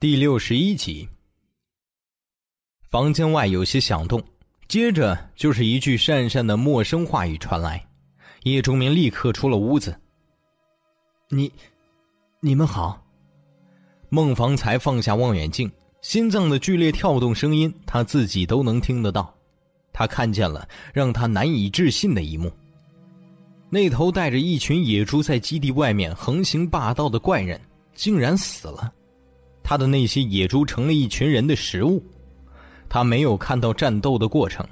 第六十一集，房间外有些响动，接着就是一句讪讪的陌生话语传来。叶钟明立刻出了屋子。你，你们好。孟房才放下望远镜，心脏的剧烈跳动声音他自己都能听得到。他看见了让他难以置信的一幕：那头带着一群野猪在基地外面横行霸道的怪人，竟然死了。他的那些野猪成了一群人的食物，他没有看到战斗的过程，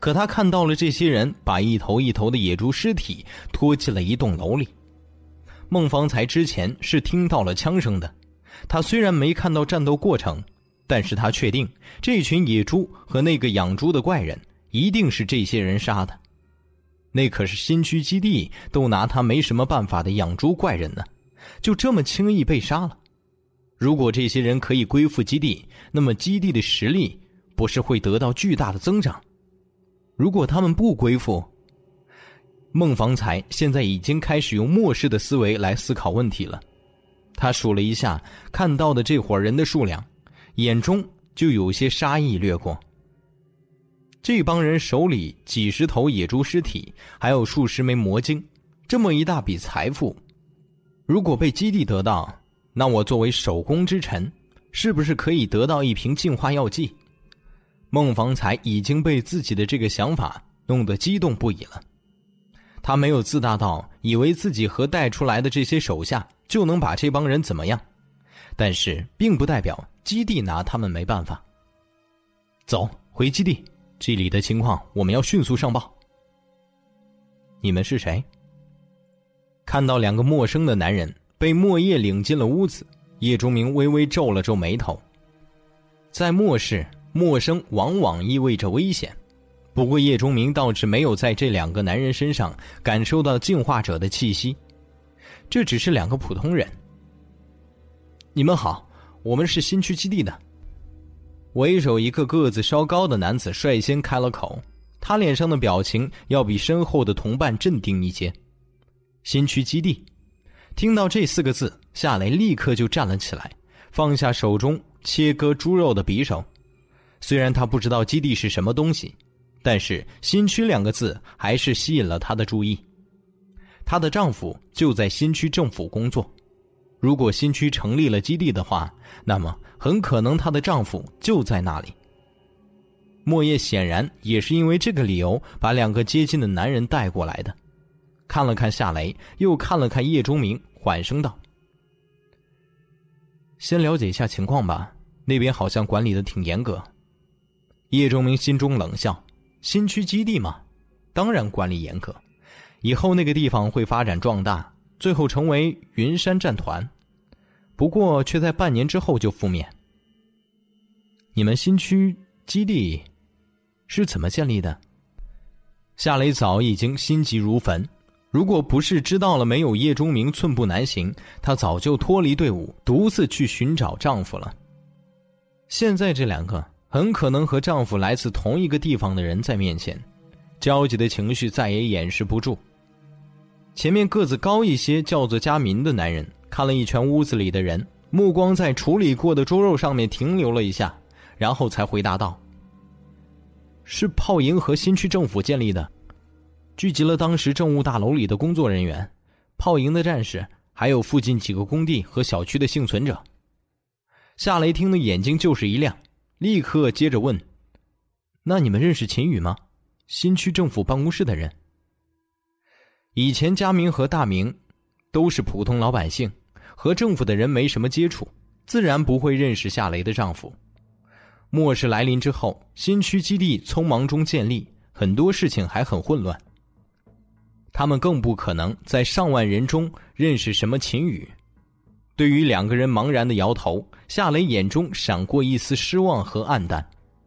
可他看到了这些人把一头一头的野猪尸体拖进了一栋楼里。孟方才之前是听到了枪声的，他虽然没看到战斗过程，但是他确定这群野猪和那个养猪的怪人一定是这些人杀的。那可是新区基地都拿他没什么办法的养猪怪人呢，就这么轻易被杀了。如果这些人可以归附基地，那么基地的实力不是会得到巨大的增长？如果他们不归附，孟方才现在已经开始用末世的思维来思考问题了。他数了一下看到的这伙人的数量，眼中就有些杀意掠过。这帮人手里几十头野猪尸体，还有数十枚魔晶，这么一大笔财富，如果被基地得到。那我作为守宫之臣，是不是可以得到一瓶净化药剂？孟方才已经被自己的这个想法弄得激动不已了。他没有自大到以为自己和带出来的这些手下就能把这帮人怎么样，但是并不代表基地拿他们没办法。走回基地，这里的情况我们要迅速上报。你们是谁？看到两个陌生的男人。被莫叶领进了屋子，叶钟明微微皱了皱眉头。在末世，陌生往往意味着危险。不过叶钟明倒是没有在这两个男人身上感受到进化者的气息，这只是两个普通人。你们好，我们是新区基地的。为首一个个子稍高的男子率先开了口，他脸上的表情要比身后的同伴镇定一些。新区基地。听到这四个字，夏雷立刻就站了起来，放下手中切割猪肉的匕首。虽然他不知道基地是什么东西，但是“新区”两个字还是吸引了他的注意。她的丈夫就在新区政府工作，如果新区成立了基地的话，那么很可能她的丈夫就在那里。莫叶显然也是因为这个理由把两个接近的男人带过来的。看了看夏雷，又看了看叶钟明，缓声道：“先了解一下情况吧，那边好像管理的挺严格。”叶钟明心中冷笑：“新区基地嘛，当然管理严格。以后那个地方会发展壮大，最后成为云山战团。不过却在半年之后就覆灭。你们新区基地是怎么建立的？”夏雷早已经心急如焚。如果不是知道了没有叶钟明寸步难行，她早就脱离队伍，独自去寻找丈夫了。现在这两个很可能和丈夫来自同一个地方的人在面前，焦急的情绪再也掩饰不住。前面个子高一些、叫做佳民的男人看了一圈屋子里的人，目光在处理过的猪肉上面停留了一下，然后才回答道：“是炮营和新区政府建立的。”聚集了当时政务大楼里的工作人员、炮营的战士，还有附近几个工地和小区的幸存者。夏雷听的眼睛就是一亮，立刻接着问：“那你们认识秦宇吗？新区政府办公室的人。”以前佳明和大明都是普通老百姓，和政府的人没什么接触，自然不会认识夏雷的丈夫。末世来临之后，新区基地匆忙中建立，很多事情还很混乱。他们更不可能在上万人中认识什么秦宇。对于两个人茫然的摇头，夏雷眼中闪过一丝失望和黯淡，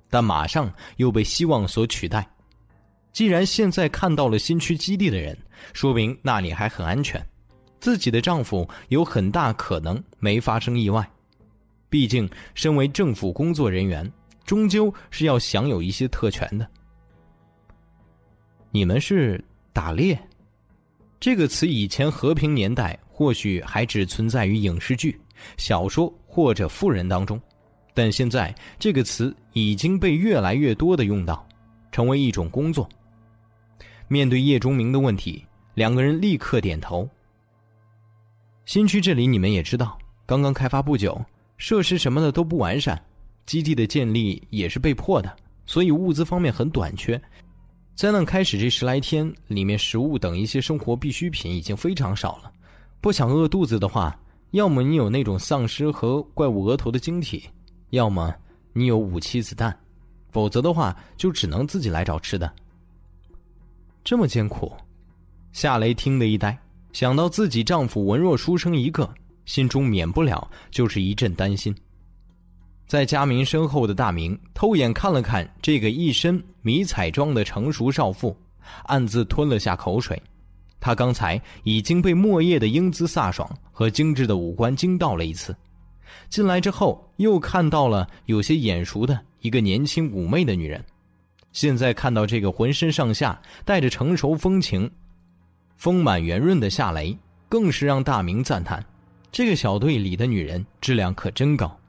但马上又被希望所取代。既然现在看到了新区基地的人，说明那里还很安全，自己的丈夫有很大可能没发生意外。毕竟，身为政府工作人员，终究是要享有一些特权的。你们是打猎？这个词以前和平年代或许还只存在于影视剧、小说或者富人当中，但现在这个词已经被越来越多的用到，成为一种工作。面对叶中明的问题，两个人立刻点头。新区这里你们也知道，刚刚开发不久，设施什么的都不完善，基地的建立也是被迫的，所以物资方面很短缺。灾难开始这十来天，里面食物等一些生活必需品已经非常少了。不想饿肚子的话，要么你有那种丧尸和怪物额头的晶体，要么你有武器子弹，否则的话就只能自己来找吃的。这么艰苦，夏雷听得一呆，想到自己丈夫文弱书生一个，心中免不了就是一阵担心。在佳明身后的大明偷眼看了看这个一身迷彩装的成熟少妇，暗自吞了下口水。他刚才已经被莫叶的英姿飒爽和精致的五官惊到了一次，进来之后又看到了有些眼熟的一个年轻妩媚的女人，现在看到这个浑身上下带着成熟风情、丰满圆润的夏雷，更是让大明赞叹：这个小队里的女人质量可真高。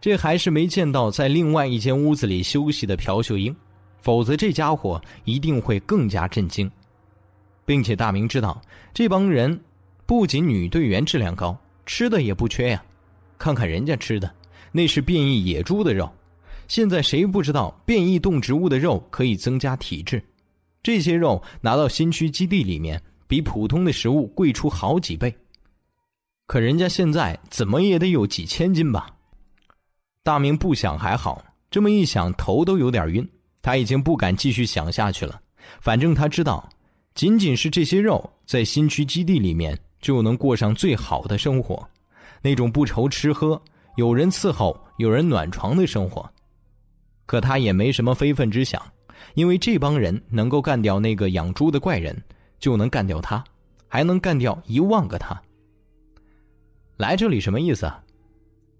这还是没见到在另外一间屋子里休息的朴秀英，否则这家伙一定会更加震惊。并且大明知道，这帮人不仅女队员质量高，吃的也不缺呀。看看人家吃的，那是变异野猪的肉。现在谁不知道变异动植物的肉可以增加体质？这些肉拿到新区基地里面，比普通的食物贵出好几倍。可人家现在怎么也得有几千斤吧？大明不想还好，这么一想头都有点晕。他已经不敢继续想下去了。反正他知道，仅仅是这些肉，在新区基地里面就能过上最好的生活，那种不愁吃喝、有人伺候、有人暖床的生活。可他也没什么非分之想，因为这帮人能够干掉那个养猪的怪人，就能干掉他，还能干掉一万个他。来这里什么意思啊？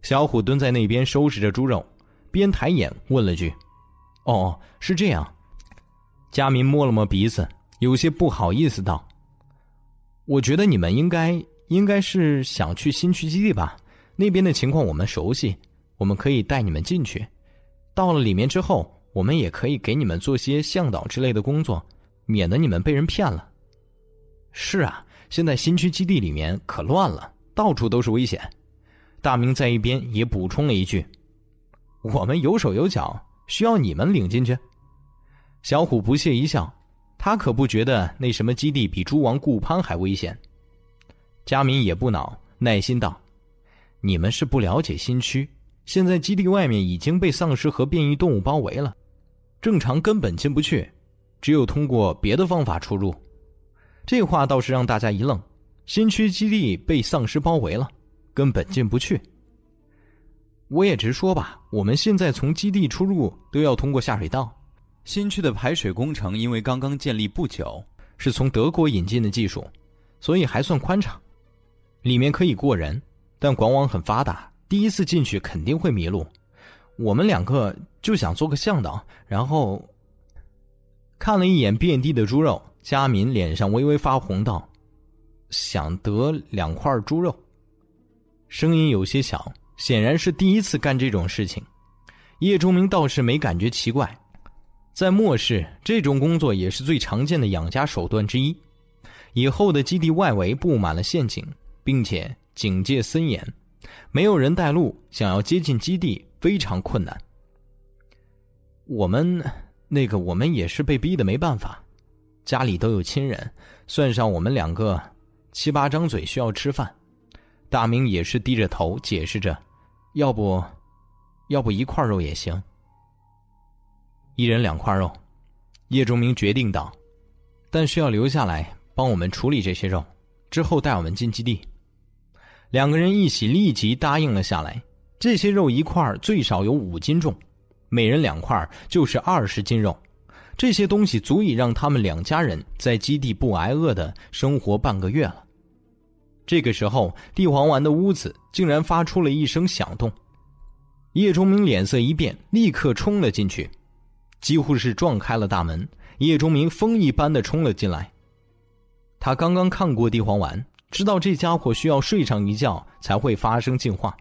小虎蹲在那边收拾着猪肉，边抬眼问了句：“哦，是这样。”佳明摸了摸鼻子，有些不好意思道：“我觉得你们应该应该是想去新区基地吧？那边的情况我们熟悉，我们可以带你们进去。到了里面之后，我们也可以给你们做些向导之类的工作，免得你们被人骗了。”是啊，现在新区基地里面可乱了，到处都是危险。大明在一边也补充了一句：“我们有手有脚，需要你们领进去。”小虎不屑一笑，他可不觉得那什么基地比猪王顾潘还危险。佳明也不恼，耐心道：“你们是不了解新区，现在基地外面已经被丧尸和变异动物包围了，正常根本进不去，只有通过别的方法出入。”这话倒是让大家一愣：新区基地被丧尸包围了。根本进不去。我也直说吧，我们现在从基地出入都要通过下水道。新区的排水工程因为刚刚建立不久，是从德国引进的技术，所以还算宽敞。里面可以过人，但管网很发达，第一次进去肯定会迷路。我们两个就想做个向导，然后看了一眼遍地的猪肉，佳敏脸上微微发红，道：“想得两块猪肉。”声音有些小，显然是第一次干这种事情。叶钟明倒是没感觉奇怪，在末世，这种工作也是最常见的养家手段之一。以后的基地外围布满了陷阱，并且警戒森严，没有人带路，想要接近基地非常困难。我们那个，我们也是被逼的，没办法，家里都有亲人，算上我们两个，七八张嘴需要吃饭。大明也是低着头解释着：“要不，要不一块肉也行。一人两块肉。”叶钟明决定道：“但需要留下来帮我们处理这些肉，之后带我们进基地。”两个人一起立即答应了下来。这些肉一块最少有五斤重，每人两块就是二十斤肉。这些东西足以让他们两家人在基地不挨饿的生活半个月了。这个时候，地黄丸的屋子竟然发出了一声响动。叶钟明脸色一变，立刻冲了进去，几乎是撞开了大门。叶钟明风一般的冲了进来。他刚刚看过地黄丸，知道这家伙需要睡上一觉才会发生进化，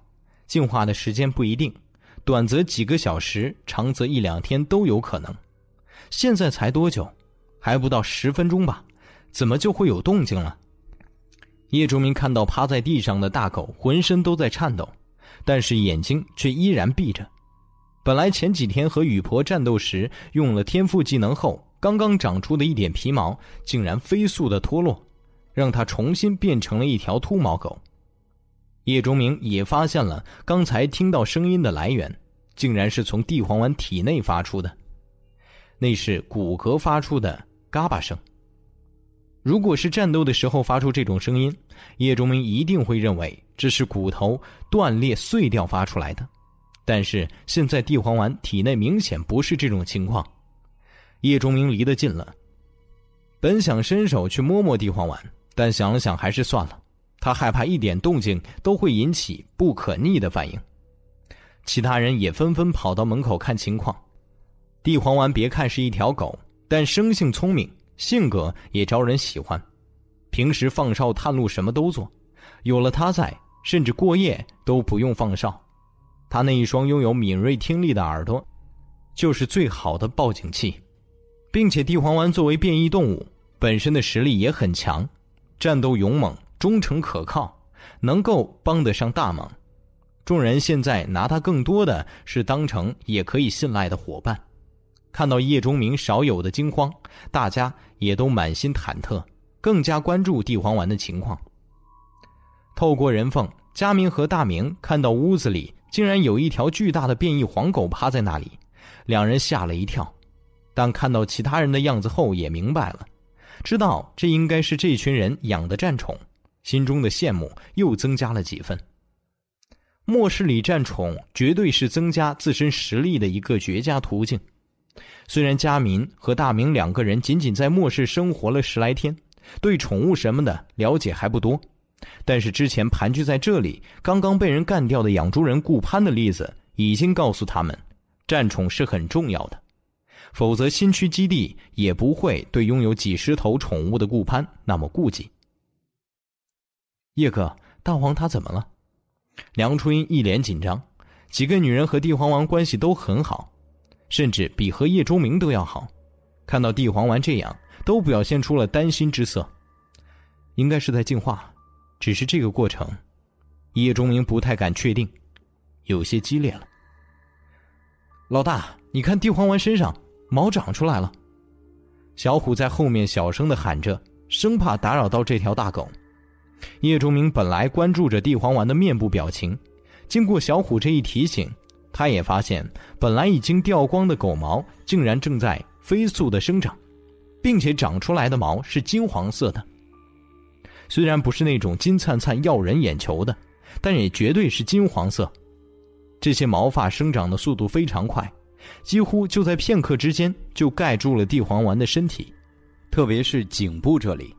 进化的时间不一定，短则几个小时，长则一两天都有可能。现在才多久？还不到十分钟吧？怎么就会有动静了？叶忠明看到趴在地上的大狗，浑身都在颤抖，但是眼睛却依然闭着。本来前几天和雨婆战斗时用了天赋技能后，刚刚长出的一点皮毛，竟然飞速的脱落，让它重新变成了一条秃毛狗。叶忠明也发现了刚才听到声音的来源，竟然是从地黄丸体内发出的，那是骨骼发出的嘎巴声。如果是战斗的时候发出这种声音，叶忠明一定会认为这是骨头断裂碎掉发出来的。但是现在地黄丸体内明显不是这种情况。叶忠明离得近了，本想伸手去摸摸地黄丸，但想了想还是算了。他害怕一点动静都会引起不可逆的反应。其他人也纷纷跑到门口看情况。地黄丸别看是一条狗，但生性聪明。性格也招人喜欢，平时放哨探路什么都做，有了他在，甚至过夜都不用放哨。他那一双拥有敏锐听力的耳朵，就是最好的报警器，并且地黄丸作为变异动物，本身的实力也很强，战斗勇猛、忠诚可靠，能够帮得上大忙。众人现在拿他更多的是当成也可以信赖的伙伴。看到叶钟明少有的惊慌，大家也都满心忐忑，更加关注地黄丸的情况。透过人缝，佳明和大明看到屋子里竟然有一条巨大的变异黄狗趴在那里，两人吓了一跳，但看到其他人的样子后也明白了，知道这应该是这群人养的战宠，心中的羡慕又增加了几分。末世里战宠绝对是增加自身实力的一个绝佳途径。虽然佳民和大明两个人仅仅在末世生活了十来天，对宠物什么的了解还不多，但是之前盘踞在这里、刚刚被人干掉的养猪人顾攀的例子，已经告诉他们，战宠是很重要的。否则，新区基地也不会对拥有几十头宠物的顾攀那么顾忌。叶哥，大黄他怎么了？梁初音一脸紧张。几个女人和地黄王关系都很好。甚至比和叶钟明都要好，看到地黄丸这样，都表现出了担心之色。应该是在进化，只是这个过程，叶钟明不太敢确定，有些激烈了。老大，你看地黄丸身上毛长出来了。小虎在后面小声的喊着，生怕打扰到这条大狗。叶钟明本来关注着地黄丸的面部表情，经过小虎这一提醒。他也发现，本来已经掉光的狗毛竟然正在飞速的生长，并且长出来的毛是金黄色的。虽然不是那种金灿灿耀人眼球的，但也绝对是金黄色。这些毛发生长的速度非常快，几乎就在片刻之间就盖住了地黄丸的身体，特别是颈部这里，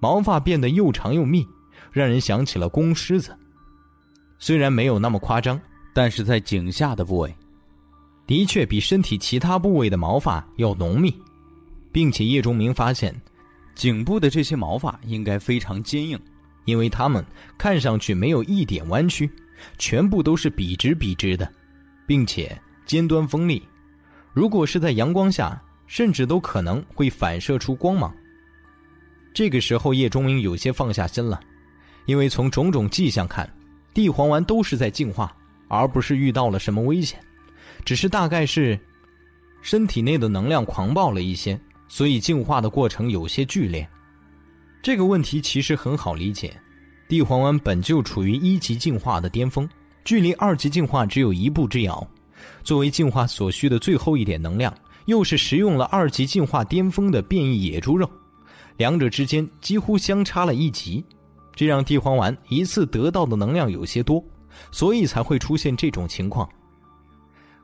毛发变得又长又密，让人想起了公狮子。虽然没有那么夸张。但是在颈下的部位，的确比身体其他部位的毛发要浓密，并且叶钟明发现，颈部的这些毛发应该非常坚硬，因为它们看上去没有一点弯曲，全部都是笔直笔直的，并且尖端锋利。如果是在阳光下，甚至都可能会反射出光芒。这个时候，叶钟明有些放下心了，因为从种种迹象看，地黄丸都是在进化。而不是遇到了什么危险，只是大概是身体内的能量狂暴了一些，所以进化的过程有些剧烈。这个问题其实很好理解，地黄丸本就处于一级进化的巅峰，距离二级进化只有一步之遥。作为进化所需的最后一点能量，又是食用了二级进化巅峰的变异野猪肉，两者之间几乎相差了一级，这让地黄丸一次得到的能量有些多。所以才会出现这种情况。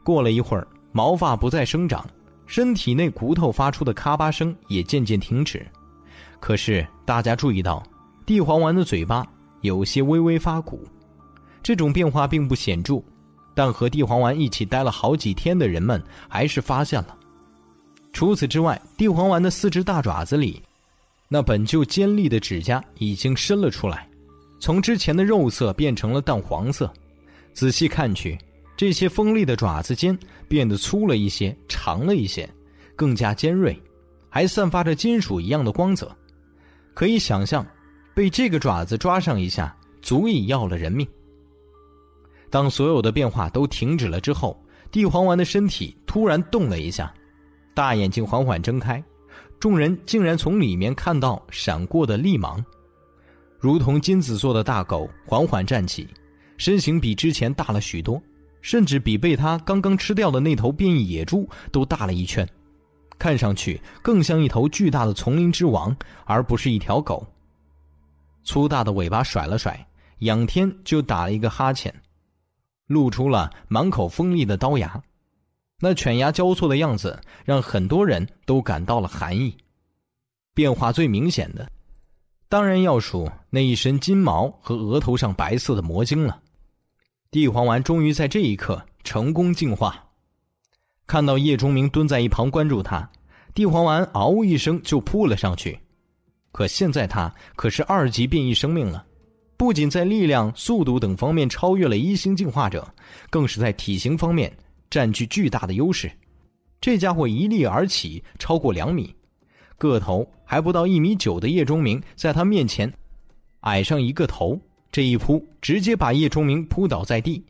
过了一会儿，毛发不再生长，身体内骨头发出的咔吧声也渐渐停止。可是大家注意到，地黄丸的嘴巴有些微微发鼓。这种变化并不显著，但和地黄丸一起待了好几天的人们还是发现了。除此之外，地黄丸的四只大爪子里，那本就尖利的指甲已经伸了出来。从之前的肉色变成了淡黄色，仔细看去，这些锋利的爪子尖变得粗了一些，长了一些，更加尖锐，还散发着金属一样的光泽。可以想象，被这个爪子抓上一下，足以要了人命。当所有的变化都停止了之后，地黄丸的身体突然动了一下，大眼睛缓缓睁开，众人竟然从里面看到闪过的利芒，如同金子做的大狗缓缓站起，身形比之前大了许多，甚至比被他刚刚吃掉的那头变异野猪都大了一圈，看上去更像一头巨大的丛林之王，而不是一条狗。粗大的尾巴甩了甩，仰天就打了一个哈欠。露出了满口锋利的刀牙，那犬牙交错的样子让很多人都感到了寒意。变化最明显的，当然要数那一身金毛和额头上白色的魔晶了。地黄丸终于在这一刻成功进化。看到叶钟明蹲在一旁关注他，地黄丸嗷呜一声就扑了上去。可现在他可是二级变异生命了。不仅在力量、速度等方面超越了一星进化者，更是在体型方面占据巨大的优势。这家伙一立而起，超过两米，个头还不到一米九的叶钟明在他面前矮上一个头，这一扑直接把叶钟明扑倒在地。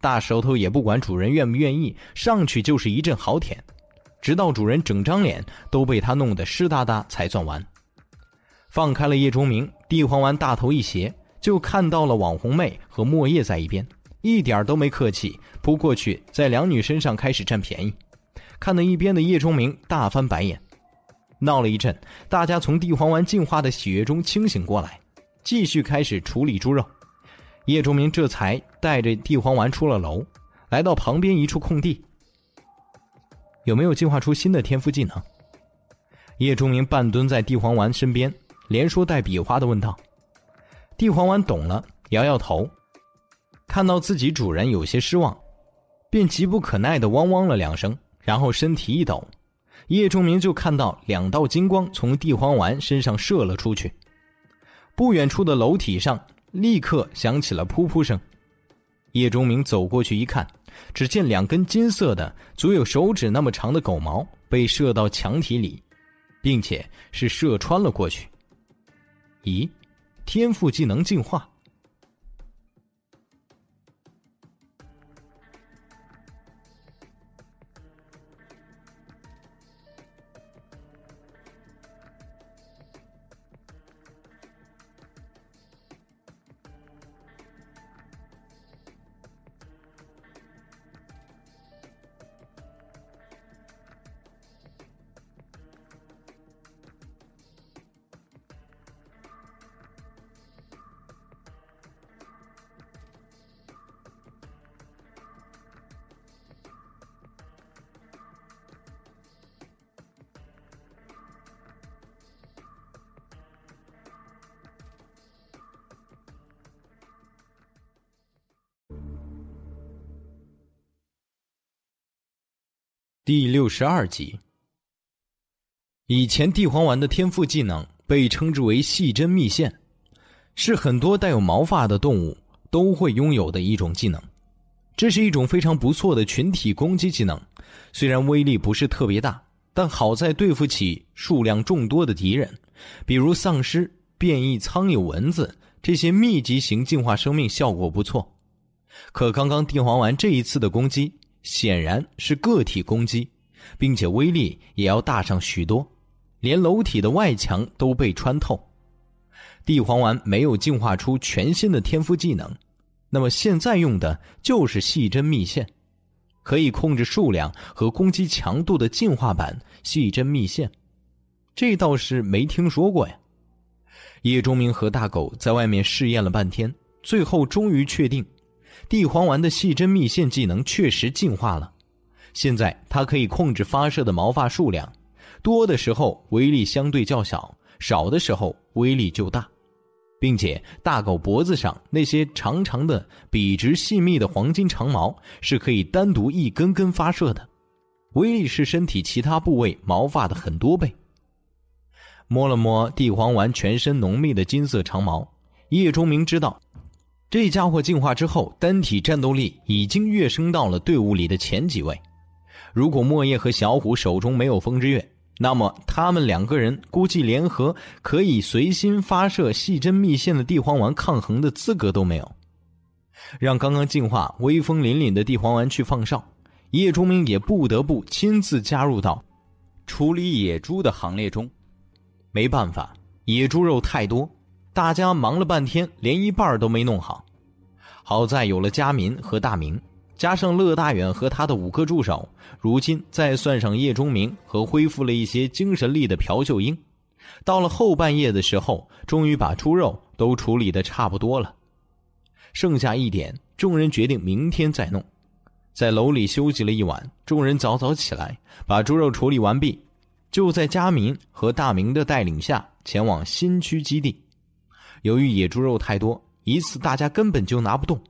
大舌头也不管主人愿不愿意，上去就是一阵好舔，直到主人整张脸都被他弄得湿哒哒才算完。放开了叶钟明，地黄丸大头一斜。就看到了网红妹和莫叶在一边，一点都没客气，扑过去在两女身上开始占便宜，看到一边的叶钟明大翻白眼。闹了一阵，大家从地黄丸进化的喜悦中清醒过来，继续开始处理猪肉。叶钟明这才带着地黄丸出了楼，来到旁边一处空地。有没有进化出新的天赋技能？叶钟明半蹲在地黄丸身边，连说带比划的问道。地黄丸懂了，摇摇头，看到自己主人有些失望，便急不可耐的汪汪了两声，然后身体一抖，叶钟明就看到两道金光从地黄丸身上射了出去。不远处的楼体上立刻响起了噗噗声，叶钟明走过去一看，只见两根金色的、足有手指那么长的狗毛被射到墙体里，并且是射穿了过去。咦？天赋技能进化。第六十二集。以前地黄丸的天赋技能被称之为细针密线，是很多带有毛发的动物都会拥有的一种技能。这是一种非常不错的群体攻击技能，虽然威力不是特别大，但好在对付起数量众多的敌人，比如丧尸、变异苍蝇、蚊子这些密集型进化生命，效果不错。可刚刚地黄丸这一次的攻击。显然是个体攻击，并且威力也要大上许多，连楼体的外墙都被穿透。地黄丸没有进化出全新的天赋技能，那么现在用的就是细针密线，可以控制数量和攻击强度的进化版细针密线，这倒是没听说过呀。叶钟明和大狗在外面试验了半天，最后终于确定。地黄丸的细针密线技能确实进化了，现在它可以控制发射的毛发数量，多的时候威力相对较小，少的时候威力就大，并且大狗脖子上那些长长的、笔直细密的黄金长毛是可以单独一根根发射的，威力是身体其他部位毛发的很多倍。摸了摸地黄丸全身浓密的金色长毛，叶钟明知道。这家伙进化之后，单体战斗力已经跃升到了队伍里的前几位。如果莫叶和小虎手中没有风之月，那么他们两个人估计联合可以随心发射细针密线的地黄丸抗衡的资格都没有。让刚刚进化威风凛凛的地黄丸去放哨，叶钟明也不得不亲自加入到处理野猪的行列中。没办法，野猪肉太多，大家忙了半天，连一半都没弄好。好在有了佳民和大明，加上乐大远和他的五个助手，如今再算上叶钟明和恢复了一些精神力的朴秀英，到了后半夜的时候，终于把猪肉都处理的差不多了。剩下一点，众人决定明天再弄。在楼里休息了一晚，众人早早起来，把猪肉处理完毕，就在佳民和大明的带领下前往新区基地。由于野猪肉太多，一次大家根本就拿不动，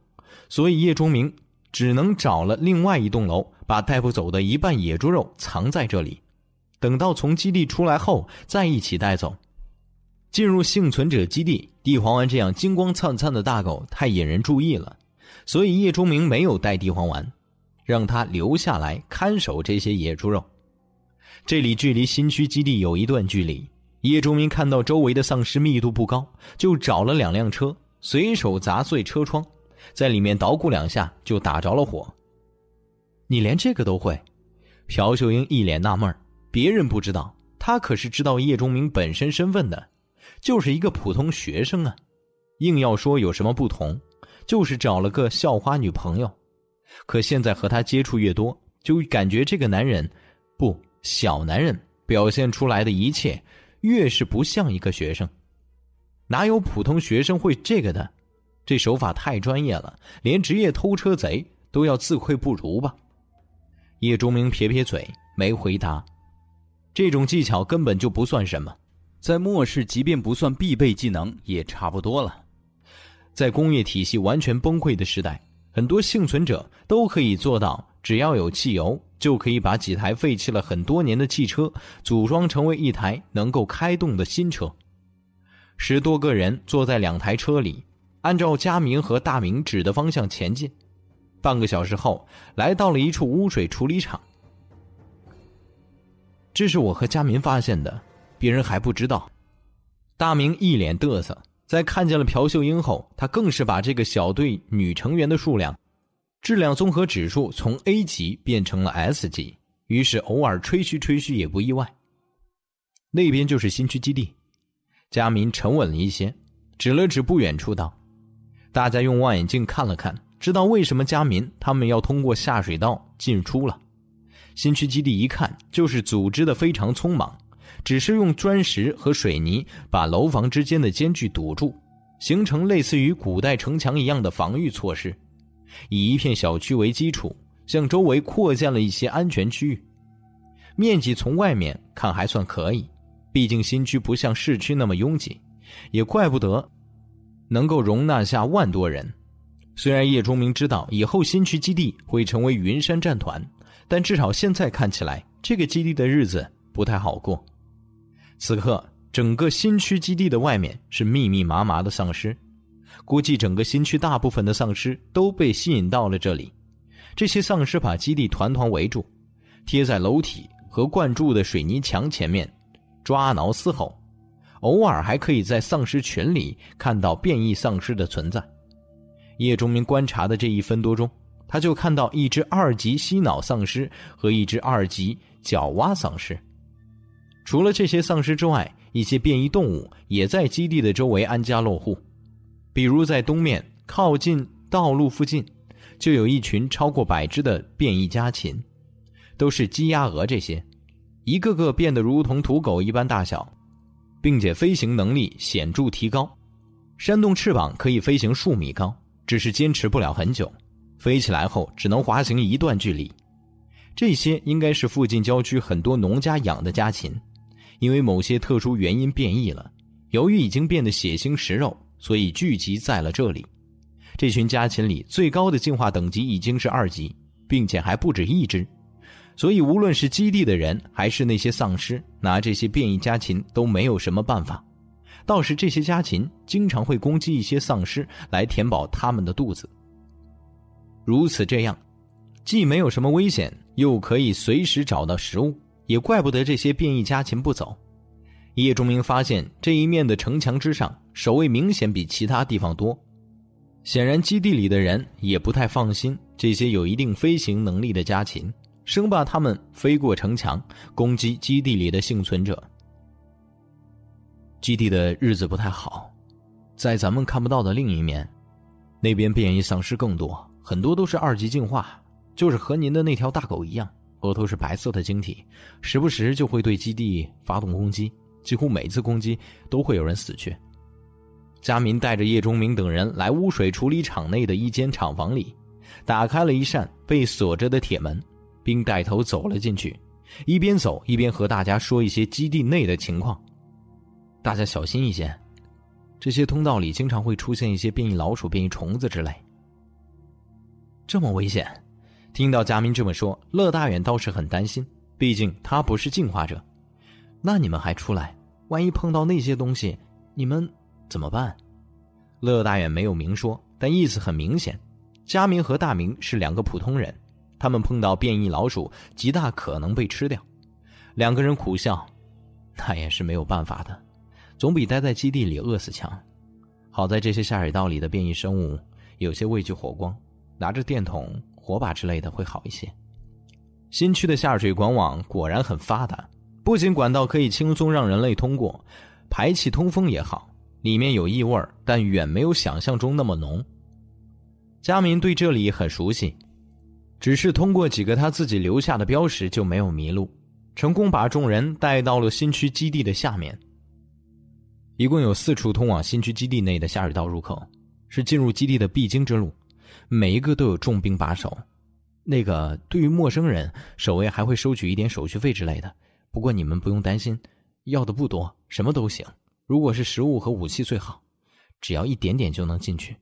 所以叶钟明只能找了另外一栋楼，把带不走的一半野猪肉藏在这里，等到从基地出来后再一起带走。进入幸存者基地，地黄丸这样金光灿灿的大狗太引人注意了，所以叶钟明没有带地黄丸，让他留下来看守这些野猪肉。这里距离新区基地有一段距离，叶钟明看到周围的丧尸密度不高，就找了两辆车，随手砸碎车窗，在里面捣鼓两下就打着了火。你连这个都会？朴秀英一脸纳闷别人不知道，他可是知道叶钟明本身身份的。就是一个普通学生啊，硬要说有什么不同，就是找了个校花女朋友。可现在和他接触越多，就感觉这个男人，不小男人表现出来的一切，越是不像一个学生。哪有普通学生会这个的？这手法太专业了，连职业偷车贼都要自愧不如吧？叶钟明撇撇嘴，没回答。这种技巧根本就不算什么。在末世，即便不算必备技能，也差不多了。在工业体系完全崩溃的时代，很多幸存者都可以做到，只要有汽油，就可以把几台废弃了很多年的汽车组装成为一台能够开动的新车。十多个人坐在两台车里，按照佳明和大明指的方向前进。半个小时后，来到了一处污水处理厂。这是我和佳明发现的。别人还不知道，大明一脸嘚瑟。在看见了朴秀英后，他更是把这个小队女成员的数量、质量综合指数从 A 级变成了 S 级。于是偶尔吹嘘吹嘘也不意外。那边就是新区基地。佳明沉稳了一些，指了指不远处道：“大家用望远镜看了看，知道为什么佳明他们要通过下水道进出了。新区基地一看就是组织的非常匆忙。”只是用砖石和水泥把楼房之间的间距堵住，形成类似于古代城墙一样的防御措施，以一片小区为基础，向周围扩建了一些安全区域。面积从外面看还算可以，毕竟新区不像市区那么拥挤，也怪不得能够容纳下万多人。虽然叶钟明知道以后新区基地会成为云山战团，但至少现在看起来，这个基地的日子不太好过。此刻，整个新区基地的外面是密密麻麻的丧尸，估计整个新区大部分的丧尸都被吸引到了这里。这些丧尸把基地团团围住，贴在楼体和灌注的水泥墙前面，抓挠嘶吼。偶尔还可以在丧尸群里看到变异丧尸的存在。叶忠明观察的这一分多钟，他就看到一只二级吸脑丧尸和一只二级角蛙丧尸。除了这些丧尸之外，一些变异动物也在基地的周围安家落户。比如在东面靠近道路附近，就有一群超过百只的变异家禽，都是鸡鸭鹅这些，一个个变得如同土狗一般大小，并且飞行能力显著提高，扇动翅膀可以飞行数米高，只是坚持不了很久，飞起来后只能滑行一段距离。这些应该是附近郊区很多农家养的家禽。因为某些特殊原因变异了，由于已经变得血腥食肉，所以聚集在了这里。这群家禽里最高的进化等级已经是二级，并且还不止一只，所以无论是基地的人还是那些丧尸，拿这些变异家禽都没有什么办法。倒是这些家禽经常会攻击一些丧尸来填饱他们的肚子。如此这样，既没有什么危险，又可以随时找到食物，也怪不得这些变异家禽不走。叶钟明发现这一面的城墙之上，守卫明显比其他地方多。显然，基地里的人也不太放心这些有一定飞行能力的家禽，生怕他们飞过城墙攻击基地里的幸存者。基地的日子不太好，在咱们看不到的另一面，那边变异丧尸更多，很多都是二级进化，就是和您的那条大狗一样，额头是白色的晶体，时不时就会对基地发动攻击，几乎每次攻击都会有人死去。佳民带着叶钟明等人来污水处理厂内的一间厂房里，打开了一扇被锁着的铁门，并带头走了进去，一边走一边和大家说一些基地内的情况。大家小心一些，这些通道里经常会出现一些变异老鼠、变异虫子之类。这么危险？听到佳明这么说，乐大远倒是很担心，毕竟他不是进化者。那你们还出来？万一碰到那些东西，你们……怎么办？乐大远没有明说，但意思很明显。佳明和大明是两个普通人，他们碰到变异老鼠，极大可能被吃掉。两个人苦笑，那也是没有办法的，总比待在基地里饿死强。好在这些下水道里的变异生物有些畏惧火光，拿着电筒、火把之类的会好一些。新区的下水管网果然很发达，不仅管道可以轻松让人类通过，排气通风也好。里面有异味但远没有想象中那么浓。佳明对这里很熟悉，只是通过几个他自己留下的标识就没有迷路，成功把众人带到了新区基地的下面。一共有四处通往新区基地内的下水道入口，是进入基地的必经之路，每一个都有重兵把守。那个对于陌生人，守卫还会收取一点手续费之类的，不过你们不用担心，要的不多，什么都行。如果是食物和武器最好，只要一点点就能进去，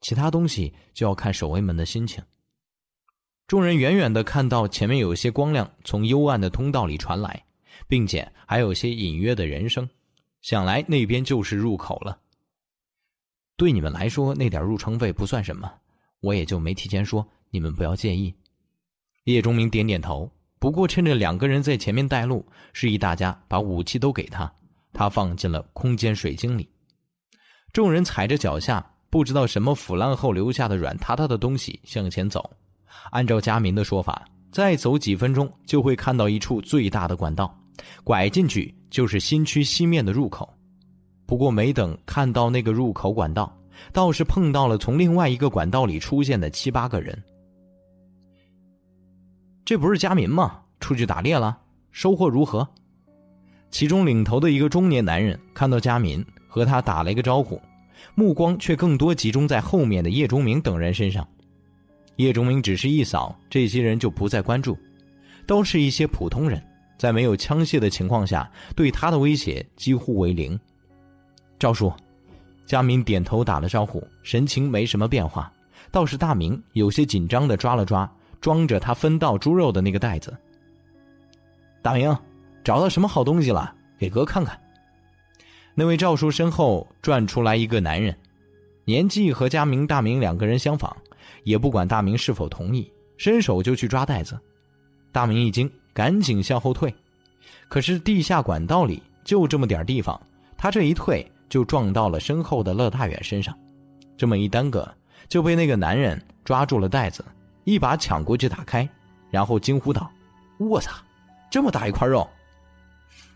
其他东西就要看守卫们的心情。众人远远的看到前面有些光亮从幽暗的通道里传来，并且还有些隐约的人声，想来那边就是入口了。对你们来说，那点入城费不算什么，我也就没提前说，你们不要介意。叶钟明点点头，不过趁着两个人在前面带路，示意大家把武器都给他。他放进了空间水晶里，众人踩着脚下不知道什么腐烂后留下的软塌塌的东西向前走。按照佳明的说法，再走几分钟就会看到一处最大的管道，拐进去就是新区西面的入口。不过没等看到那个入口管道，倒是碰到了从另外一个管道里出现的七八个人。这不是佳民吗？出去打猎了，收获如何？其中领头的一个中年男人看到佳敏，和他打了一个招呼，目光却更多集中在后面的叶钟明等人身上。叶钟明只是一扫这些人，就不再关注，都是一些普通人，在没有枪械的情况下，对他的威胁几乎为零。赵叔，佳敏点头打了招呼，神情没什么变化，倒是大明有些紧张的抓了抓装着他分到猪肉的那个袋子。大明。找到什么好东西了？给哥看看。那位赵叔身后转出来一个男人，年纪和佳明、大明两个人相仿，也不管大明是否同意，伸手就去抓袋子。大明一惊，赶紧向后退。可是地下管道里就这么点地方，他这一退就撞到了身后的乐大远身上，这么一耽搁，就被那个男人抓住了袋子，一把抢过去打开，然后惊呼道：“我操，这么大一块肉！”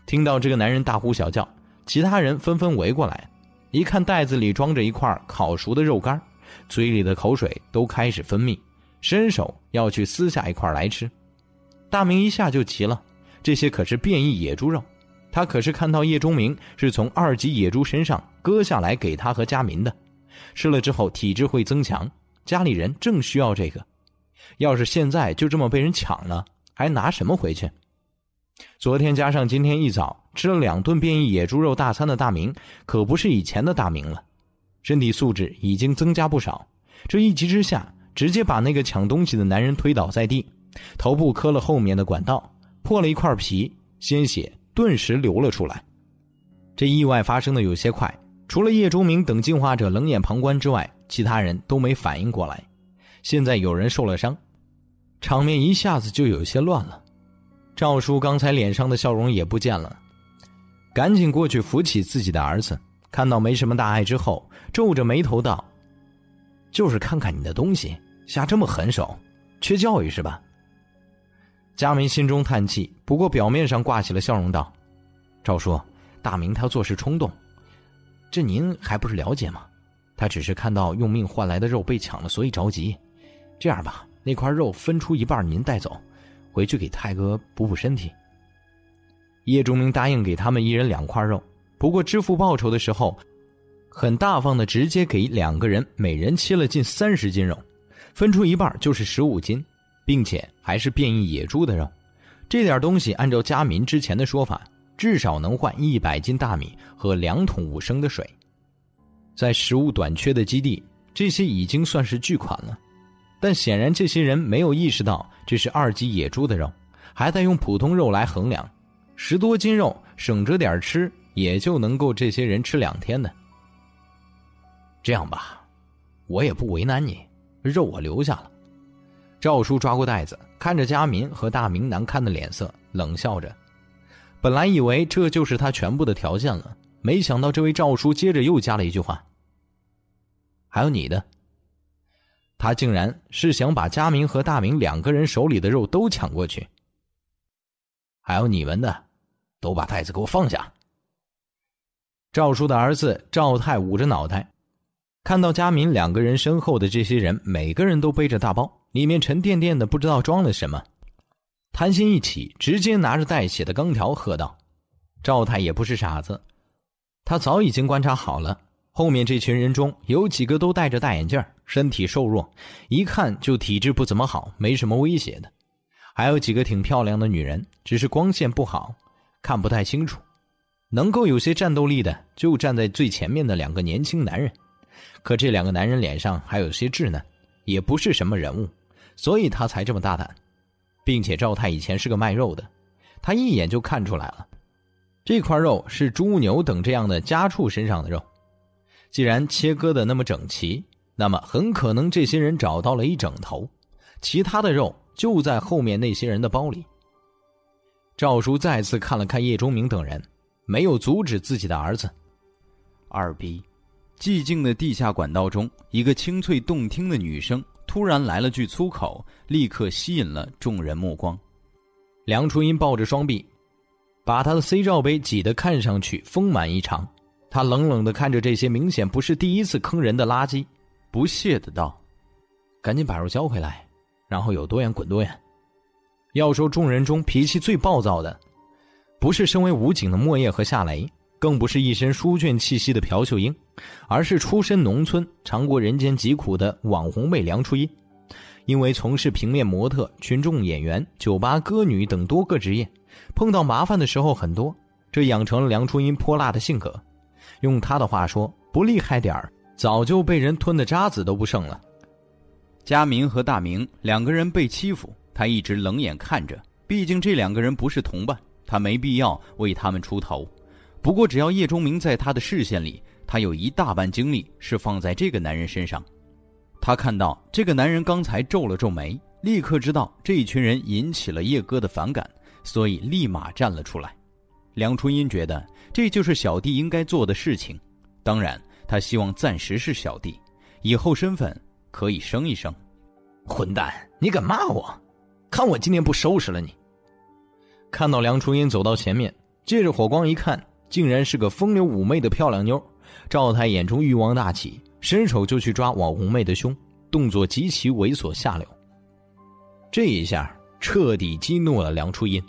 听到这个男人大呼小叫，其他人纷纷围过来，一看袋子里装着一块烤熟的肉干，嘴里的口水都开始分泌，伸手要去撕下一块来吃。大明一下就急了，这些可是变异野猪肉，他可是看到叶钟明是从二级野猪身上割下来给他和家民的，吃了之后体质会增强，家里人正需要这个，要是现在就这么被人抢了，还拿什么回去？昨天加上今天一早吃了两顿变异野猪肉大餐的大明，可不是以前的大明了，身体素质已经增加不少。这一急之下，直接把那个抢东西的男人推倒在地，头部磕了后面的管道，破了一块皮，鲜血顿时流了出来。这意外发生的有些快，除了叶钟明等进化者冷眼旁观之外，其他人都没反应过来。现在有人受了伤，场面一下子就有些乱了。赵叔刚才脸上的笑容也不见了，赶紧过去扶起自己的儿子。看到没什么大碍之后，皱着眉头道：“就是看看你的东西，下这么狠手，缺教育是吧？”佳明心中叹气，不过表面上挂起了笑容，道：“赵叔。”大明他做事冲动，这您还不是了解吗？他只是看到用命换来的肉被抢了，所以着急。这样吧，那块肉分出一半您带走，回去给泰哥补补身体。叶忠明答应给他们一人两块肉，不过支付报酬的时候，很大方的直接给两个人每人切了近三十斤肉，分出一半就是十五斤，并且还是变异野猪的肉。这点东西按照家民之前的说法。至少能换一百斤大米和两桶五升的水，在食物短缺的基地，这些已经算是巨款了。但显然，这些人没有意识到这是二级野猪的肉，还在用普通肉来衡量。十多斤肉，省着点吃，也就能够这些人吃两天的。这样吧，我也不为难你，肉我留下了。赵叔抓过袋子，看着佳民和大明难看的脸色，冷笑着。本来以为这就是他全部的条件了，没想到这位赵叔接着又加了一句话：“还有你的。”他竟然是想把佳明和大明两个人手里的肉都抢过去。还有你们的，都把袋子给我放下。赵叔的儿子赵泰捂着脑袋，看到佳明两个人身后的这些人，每个人都背着大包，里面沉甸甸的，不知道装了什么。贪心一起，直接拿着带血的钢条喝道：“赵太也不是傻子，他早已经观察好了，后面这群人中有几个都戴着大眼镜，身体瘦弱，一看就体质不怎么好，没什么威胁的。还有几个挺漂亮的女人，只是光线不好，看不太清楚。能够有些战斗力的，就站在最前面的两个年轻男人。可这两个男人脸上还有些稚嫩，也不是什么人物，所以他才这么大胆。”并且赵太以前是个卖肉的，他一眼就看出来了，这块肉是猪牛等这样的家畜身上的肉。既然切割的那么整齐，那么很可能这些人找到了一整头，其他的肉就在后面那些人的包里。赵叔再次看了看叶钟明等人，没有阻止自己的儿子。二逼，寂静的地下管道中，一个清脆动听的女声。突然来了句粗口，立刻吸引了众人目光。梁初音抱着双臂，把他的 C 罩杯挤得看上去丰满异常。他冷冷的看着这些明显不是第一次坑人的垃圾，不屑的道：“赶紧把肉交回来，然后有多远滚多远。”要说众人中脾气最暴躁的，不是身为武警的莫叶和夏雷。更不是一身书卷气息的朴秀英，而是出身农村、尝过人间疾苦的网红妹梁初音。因为从事平面模特、群众演员、酒吧歌女等多个职业，碰到麻烦的时候很多，这养成了梁初音泼辣的性格。用他的话说，不厉害点儿，早就被人吞的渣子都不剩了。佳明和大明两个人被欺负，他一直冷眼看着。毕竟这两个人不是同伴，他没必要为他们出头。不过，只要叶钟明在他的视线里，他有一大半精力是放在这个男人身上。他看到这个男人刚才皱了皱眉，立刻知道这一群人引起了叶哥的反感，所以立马站了出来。梁春英觉得这就是小弟应该做的事情。当然，他希望暂时是小弟，以后身份可以升一升。混蛋，你敢骂我？看我今天不收拾了你！看到梁初音走到前面，借着火光一看。竟然是个风流妩媚的漂亮妞，赵太眼中欲望大起，伸手就去抓网红妹的胸，动作极其猥琐下流。这一下彻底激怒了梁初音。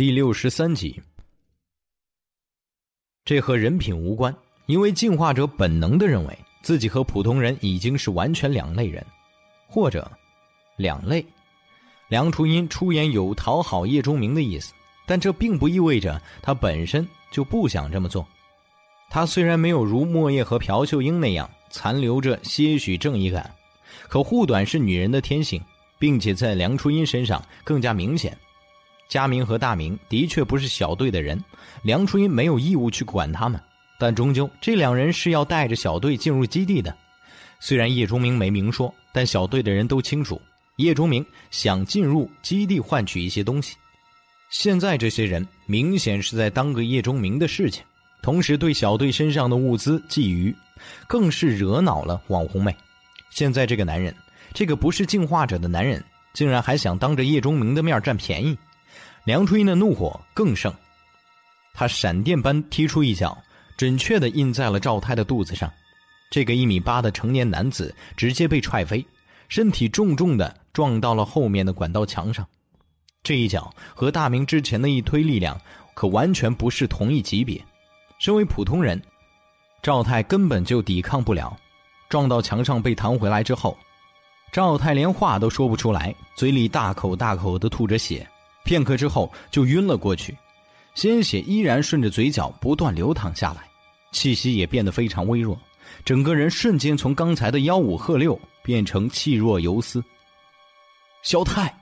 第六十三集。这和人品无关，因为进化者本能的认为自己和普通人已经是完全两类人，或者两类。梁初音出言有讨好叶钟明的意思，但这并不意味着他本身就不想这么做。他虽然没有如莫叶和朴秀英那样残留着些许正义感，可护短是女人的天性，并且在梁初音身上更加明显。佳明和大明的确不是小队的人，梁初音没有义务去管他们，但终究这两人是要带着小队进入基地的。虽然叶钟明没明说，但小队的人都清楚，叶钟明想进入基地换取一些东西。现在这些人明显是在当个叶钟明的事情，同时对小队身上的物资觊觎，更是惹恼了网红妹。现在这个男人，这个不是进化者的男人，竟然还想当着叶钟明的面占便宜。梁初音的怒火更盛，他闪电般踢出一脚，准确的印在了赵太的肚子上。这个一米八的成年男子直接被踹飞，身体重重的撞到了后面的管道墙上。这一脚和大明之前的一推力量可完全不是同一级别。身为普通人，赵太根本就抵抗不了。撞到墙上被弹回来之后，赵太连话都说不出来，嘴里大口大口的吐着血。片刻之后就晕了过去，鲜血依然顺着嘴角不断流淌下来，气息也变得非常微弱，整个人瞬间从刚才的吆五喝六变成气若游丝。小太，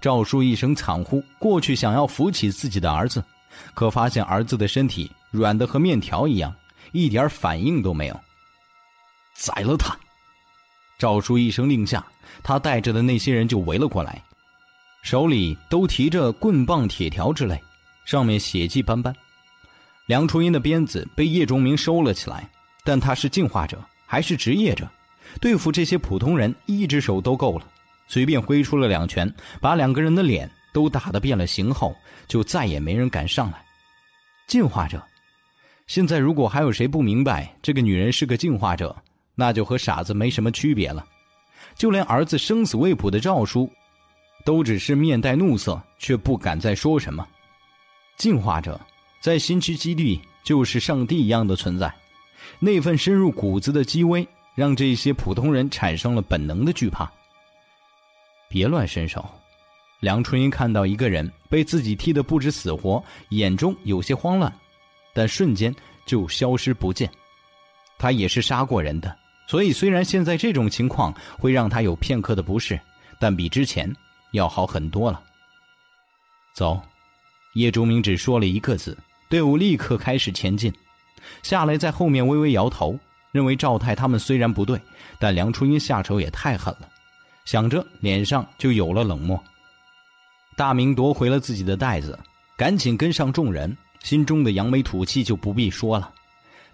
赵叔一声惨呼，过去想要扶起自己的儿子，可发现儿子的身体软的和面条一样，一点反应都没有。宰了他！赵叔一声令下，他带着的那些人就围了过来。手里都提着棍棒、铁条之类，上面血迹斑斑。梁初音的鞭子被叶钟明收了起来，但他是进化者，还是职业者，对付这些普通人，一只手都够了。随便挥出了两拳，把两个人的脸都打得变了形后，就再也没人敢上来。进化者，现在如果还有谁不明白这个女人是个进化者，那就和傻子没什么区别了。就连儿子生死未卜的赵叔。都只是面带怒色，却不敢再说什么。进化者在新区基地就是上帝一样的存在，那份深入骨子的机微，让这些普通人产生了本能的惧怕。别乱伸手！梁春英看到一个人被自己踢得不知死活，眼中有些慌乱，但瞬间就消失不见。他也是杀过人的，所以虽然现在这种情况会让他有片刻的不适，但比之前。要好很多了。走，叶竹明只说了一个字，队伍立刻开始前进。夏雷在后面微微摇头，认为赵太他们虽然不对，但梁初音下手也太狠了。想着，脸上就有了冷漠。大明夺回了自己的袋子，赶紧跟上众人，心中的扬眉吐气就不必说了。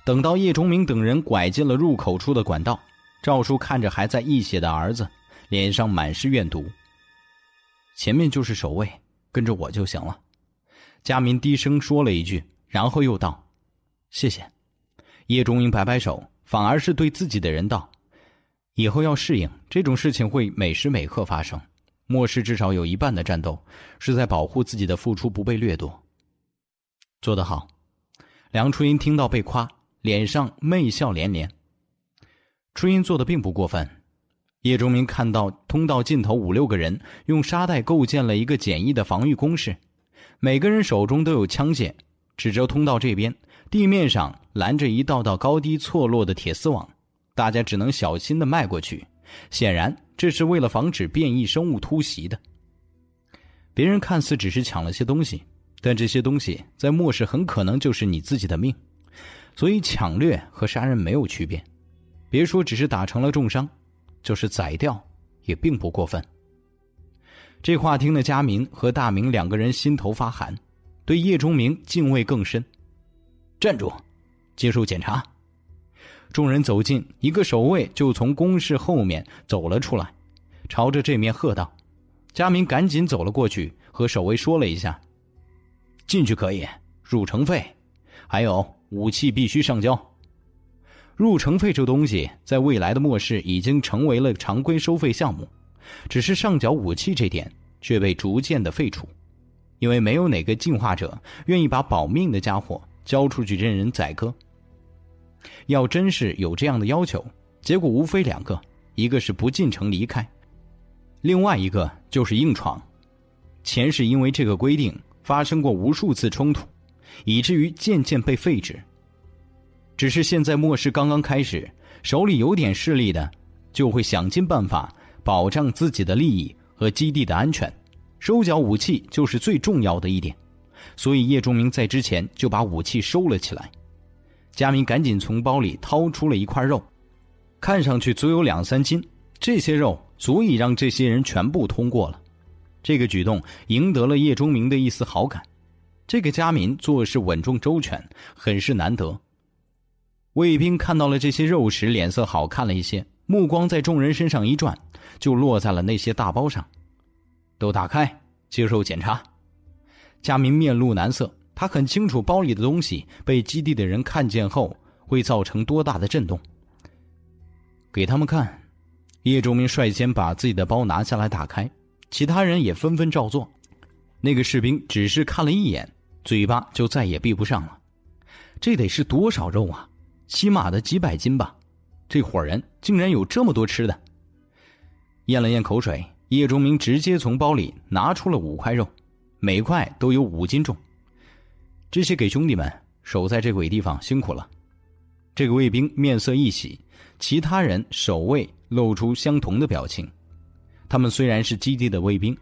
等到叶钟明等人拐进了入口处的管道，赵叔看着还在溢血的儿子，脸上满是怨毒。前面就是守卫，跟着我就行了。佳民低声说了一句，然后又道：“谢谢。”叶中英摆摆手，反而是对自己的人道：“以后要适应这种事情，会每时每刻发生。末世至少有一半的战斗是在保护自己的付出不被掠夺。”做得好。梁初音听到被夸，脸上媚笑连连。初音做的并不过分。叶钟明看到通道尽头五六个人用沙袋构建了一个简易的防御工事，每个人手中都有枪械，指着通道这边，地面上拦着一道道高低错落的铁丝网，大家只能小心的迈过去。显然，这是为了防止变异生物突袭的。别人看似只是抢了些东西，但这些东西在末世很可能就是你自己的命，所以抢掠和杀人没有区别。别说只是打成了重伤。就是宰掉，也并不过分。这话听得佳明和大明两个人心头发寒，对叶钟明敬畏更深。站住，接受检查。众人走近，一个守卫就从公室后面走了出来，朝着这面喝道：“佳明，赶紧走了过去，和守卫说了一下，进去可以，入城费，还有武器必须上交。”入城费这东西，在未来的末世已经成为了常规收费项目，只是上缴武器这点却被逐渐的废除。因为没有哪个进化者愿意把保命的家伙交出去任人宰割。要真是有这样的要求，结果无非两个：一个是不进城离开，另外一个就是硬闯。前世因为这个规定发生过无数次冲突，以至于渐渐被废止。只是现在末世刚刚开始，手里有点势力的，就会想尽办法保障自己的利益和基地的安全，收缴武器就是最重要的一点。所以叶钟明在之前就把武器收了起来。佳明赶紧从包里掏出了一块肉，看上去足有两三斤，这些肉足以让这些人全部通过了。这个举动赢得了叶钟明的一丝好感。这个佳民做事稳重周全，很是难得。卫兵看到了这些肉时，脸色好看了一些，目光在众人身上一转，就落在了那些大包上。都打开，接受检查。佳明面露难色，他很清楚包里的东西被基地的人看见后会造成多大的震动。给他们看。叶忠明率先把自己的包拿下来打开，其他人也纷纷照做。那个士兵只是看了一眼，嘴巴就再也闭不上了。这得是多少肉啊！起码的几百斤吧，这伙人竟然有这么多吃的。咽了咽口水，叶忠明直接从包里拿出了五块肉，每块都有五斤重。这些给兄弟们守在这鬼地方辛苦了。这个卫兵面色一喜，其他人守卫露出相同的表情。他们虽然是基地的卫兵，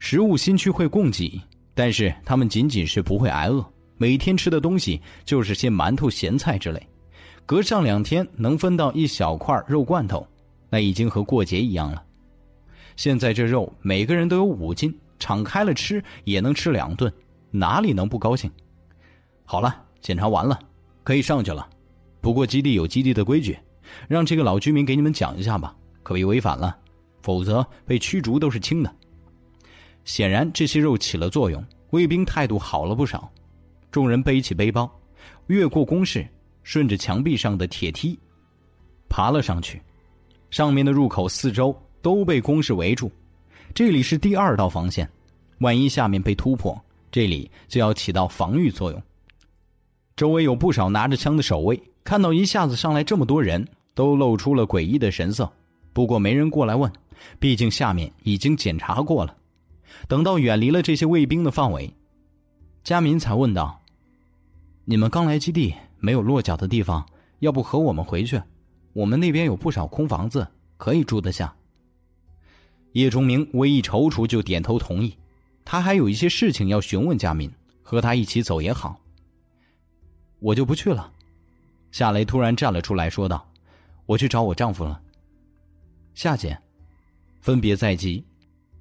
食物新区会供给，但是他们仅仅是不会挨饿，每天吃的东西就是些馒头、咸菜之类。隔上两天能分到一小块肉罐头，那已经和过节一样了。现在这肉每个人都有五斤，敞开了吃也能吃两顿，哪里能不高兴？好了，检查完了，可以上去了。不过基地有基地的规矩，让这个老居民给你们讲一下吧，可别违反了，否则被驱逐都是轻的。显然这些肉起了作用，卫兵态度好了不少。众人背起背包，越过工事。顺着墙壁上的铁梯，爬了上去。上面的入口四周都被工事围住，这里是第二道防线。万一下面被突破，这里就要起到防御作用。周围有不少拿着枪的守卫，看到一下子上来这么多人，都露出了诡异的神色。不过没人过来问，毕竟下面已经检查过了。等到远离了这些卫兵的范围，佳明才问道：“你们刚来基地？”没有落脚的地方，要不和我们回去？我们那边有不少空房子，可以住得下。叶钟明微一踌躇，就点头同意。他还有一些事情要询问佳敏，和他一起走也好。我就不去了。夏雷突然站了出来，说道：“我去找我丈夫了。”夏姐，分别在即，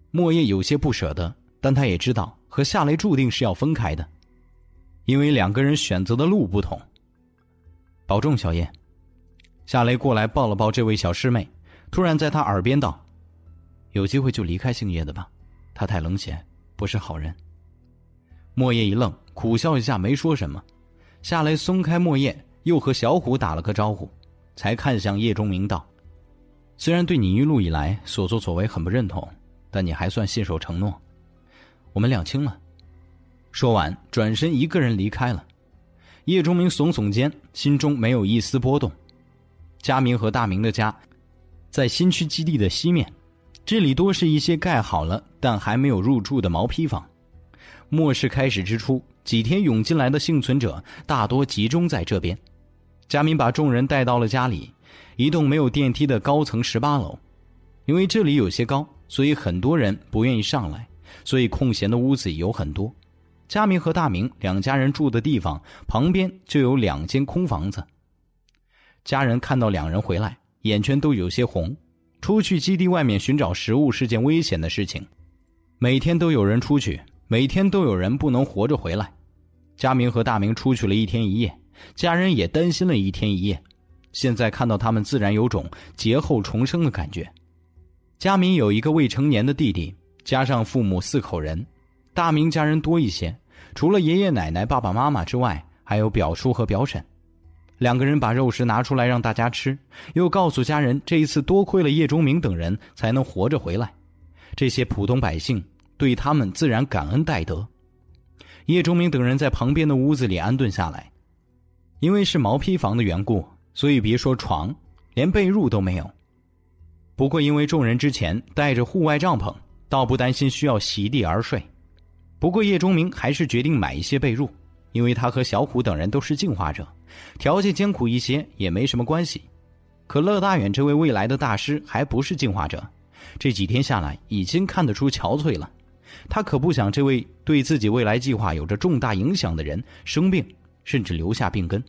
莫叶有些不舍得，但他也知道和夏雷注定是要分开的，因为两个人选择的路不同。保重，小燕。夏雷过来抱了抱这位小师妹，突然在她耳边道：“有机会就离开姓叶的吧，他太冷血，不是好人。”莫叶一愣，苦笑一下，没说什么。夏雷松开莫叶，又和小虎打了个招呼，才看向叶钟明道：“虽然对你一路以来所作所为很不认同，但你还算信守承诺，我们两清了。”说完，转身一个人离开了。叶钟明耸耸肩，心中没有一丝波动。佳明和大明的家在新区基地的西面，这里多是一些盖好了但还没有入住的毛坯房。末世开始之初，几天涌进来的幸存者大多集中在这边。佳明把众人带到了家里，一栋没有电梯的高层十八楼。因为这里有些高，所以很多人不愿意上来，所以空闲的屋子有很多。佳明和大明两家人住的地方旁边就有两间空房子。家人看到两人回来，眼圈都有些红。出去基地外面寻找食物是件危险的事情，每天都有人出去，每天都有人不能活着回来。佳明和大明出去了一天一夜，家人也担心了一天一夜。现在看到他们，自然有种劫后重生的感觉。佳明有一个未成年的弟弟，加上父母四口人，大明家人多一些。除了爷爷奶奶、爸爸妈妈之外，还有表叔和表婶。两个人把肉食拿出来让大家吃，又告诉家人，这一次多亏了叶忠明等人才能活着回来。这些普通百姓对他们自然感恩戴德。叶忠明等人在旁边的屋子里安顿下来。因为是毛坯房的缘故，所以别说床，连被褥都没有。不过因为众人之前带着户外帐篷，倒不担心需要席地而睡。不过叶忠明还是决定买一些被褥，因为他和小虎等人都是进化者，条件艰苦一些也没什么关系。可乐大远这位未来的大师还不是进化者，这几天下来已经看得出憔悴了。他可不想这位对自己未来计划有着重大影响的人生病。甚至留下病根，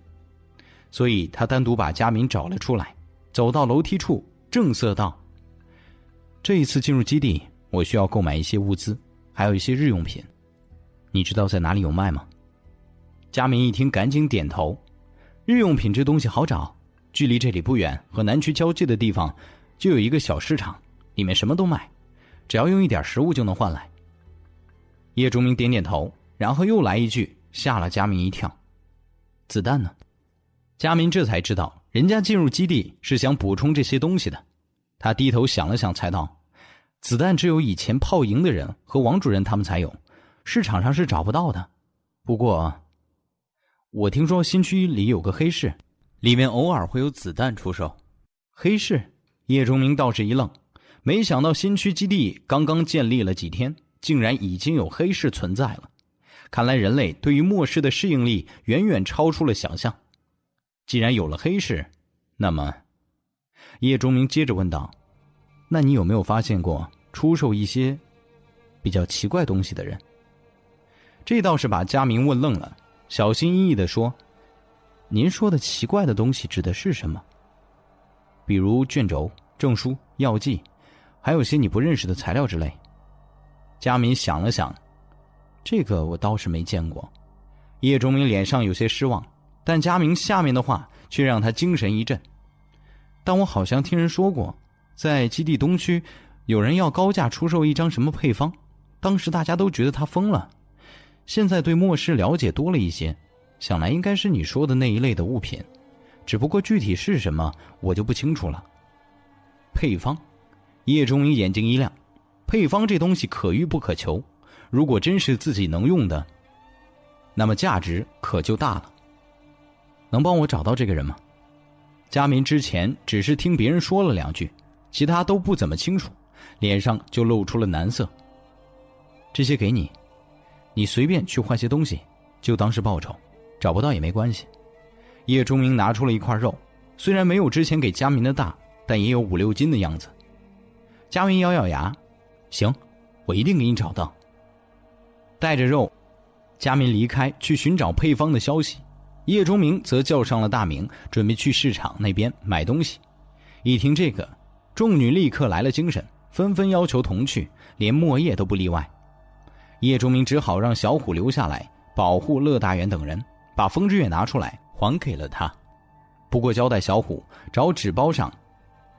所以他单独把佳明找了出来，走到楼梯处，正色道：“这一次进入基地，我需要购买一些物资，还有一些日用品，你知道在哪里有卖吗？”佳明一听，赶紧点头：“日用品这东西好找，距离这里不远，和南区交界的地方就有一个小市场，里面什么都卖，只要用一点食物就能换来。”叶竹明点点头，然后又来一句，吓了佳明一跳。子弹呢？佳明这才知道，人家进入基地是想补充这些东西的。他低头想了想，才道：“子弹只有以前炮营的人和王主任他们才有，市场上是找不到的。不过，我听说新区里有个黑市，里面偶尔会有子弹出售。黑市？”叶忠明倒是一愣，没想到新区基地刚刚建立了几天，竟然已经有黑市存在了。看来人类对于末世的适应力远远超出了想象。既然有了黑市，那么，叶忠明接着问道：“那你有没有发现过出售一些比较奇怪东西的人？”这倒是把佳明问愣了，小心翼翼的说：“您说的奇怪的东西指的是什么？比如卷轴、证书、药剂，还有些你不认识的材料之类。”佳明想了想。这个我倒是没见过，叶忠明脸上有些失望，但佳明下面的话却让他精神一振。但我好像听人说过，在基地东区，有人要高价出售一张什么配方，当时大家都觉得他疯了。现在对末世了解多了一些，想来应该是你说的那一类的物品，只不过具体是什么我就不清楚了。配方，叶忠明眼睛一亮，配方这东西可遇不可求。如果真是自己能用的，那么价值可就大了。能帮我找到这个人吗？佳明之前只是听别人说了两句，其他都不怎么清楚，脸上就露出了难色。这些给你，你随便去换些东西，就当是报酬。找不到也没关系。叶忠明拿出了一块肉，虽然没有之前给佳明的大，但也有五六斤的样子。佳明咬咬牙，行，我一定给你找到。带着肉，佳明离开去寻找配方的消息。叶忠明则叫上了大明，准备去市场那边买东西。一听这个，众女立刻来了精神，纷纷要求同去，连莫叶都不例外。叶忠明只好让小虎留下来保护乐大元等人，把风之月拿出来还给了他。不过交代小虎找纸包上，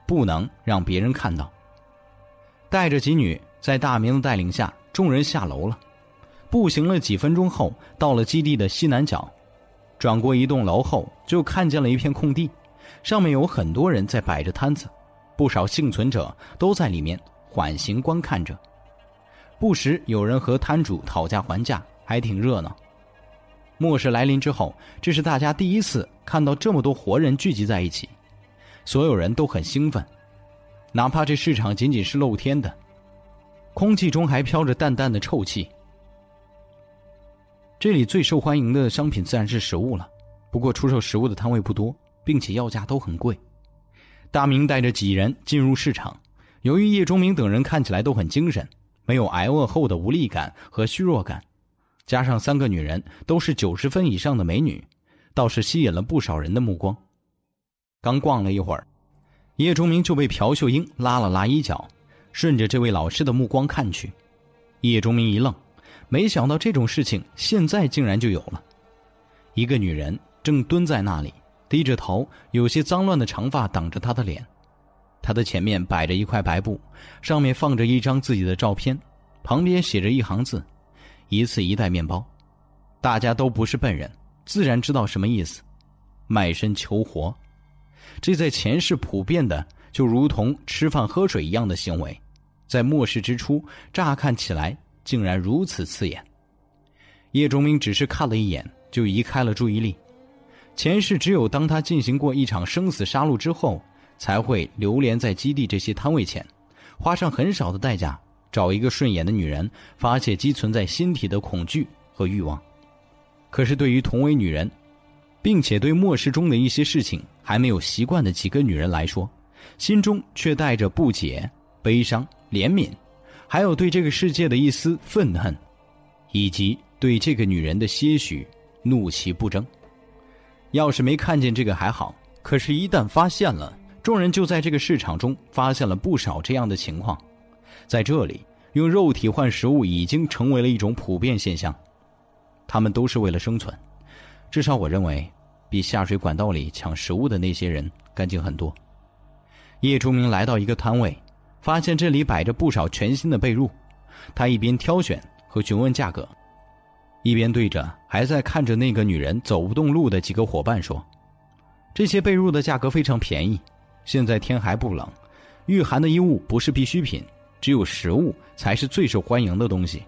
不能让别人看到。带着几女，在大明的带领下，众人下楼了。步行了几分钟后，到了基地的西南角，转过一栋楼后，就看见了一片空地，上面有很多人在摆着摊子，不少幸存者都在里面缓行观看着，不时有人和摊主讨价还价，还挺热闹。末世来临之后，这是大家第一次看到这么多活人聚集在一起，所有人都很兴奋，哪怕这市场仅仅是露天的，空气中还飘着淡淡的臭气。这里最受欢迎的商品自然是食物了，不过出售食物的摊位不多，并且要价都很贵。大明带着几人进入市场，由于叶忠明等人看起来都很精神，没有挨饿后的无力感和虚弱感，加上三个女人都是九十分以上的美女，倒是吸引了不少人的目光。刚逛了一会儿，叶忠明就被朴秀英拉了拉衣角，顺着这位老师的目光看去，叶忠明一愣。没想到这种事情现在竟然就有了。一个女人正蹲在那里，低着头，有些脏乱的长发挡着她的脸。他的前面摆着一块白布，上面放着一张自己的照片，旁边写着一行字：“一次一袋面包。”大家都不是笨人，自然知道什么意思：卖身求活。这在前世普遍的，就如同吃饭喝水一样的行为，在末世之初，乍看起来。竟然如此刺眼，叶钟明只是看了一眼，就移开了注意力。前世只有当他进行过一场生死杀戮之后，才会流连在基地这些摊位前，花上很少的代价找一个顺眼的女人，发泄积存在心底的恐惧和欲望。可是对于同为女人，并且对末世中的一些事情还没有习惯的几个女人来说，心中却带着不解、悲伤、怜悯，还有对这个世界的一丝愤恨，以及对这个女人的些许怒气不争。要是没看见这个还好，可是，一旦发现了，众人就在这个市场中发现了不少这样的情况。在这里，用肉体换食物已经成为了一种普遍现象。他们都是为了生存，至少我认为，比下水管道里抢食物的那些人干净很多。叶忠明来到一个摊位，发现这里摆着不少全新的被褥，他一边挑选和询问价格。一边对着还在看着那个女人走不动路的几个伙伴说：“这些被褥的价格非常便宜，现在天还不冷，御寒的衣物不是必需品，只有食物才是最受欢迎的东西。”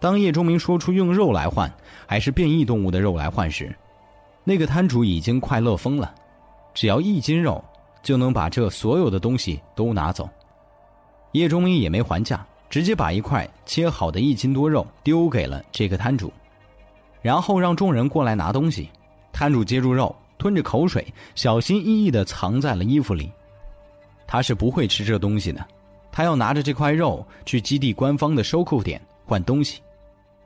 当叶钟明说出用肉来换，还是变异动物的肉来换时，那个摊主已经快乐疯了，只要一斤肉就能把这所有的东西都拿走。叶钟明也没还价，直接把一块切好的一斤多肉丢给了这个摊主。然后让众人过来拿东西，摊主接住肉，吞着口水，小心翼翼的藏在了衣服里。他是不会吃这东西的，他要拿着这块肉去基地官方的收购点换东西。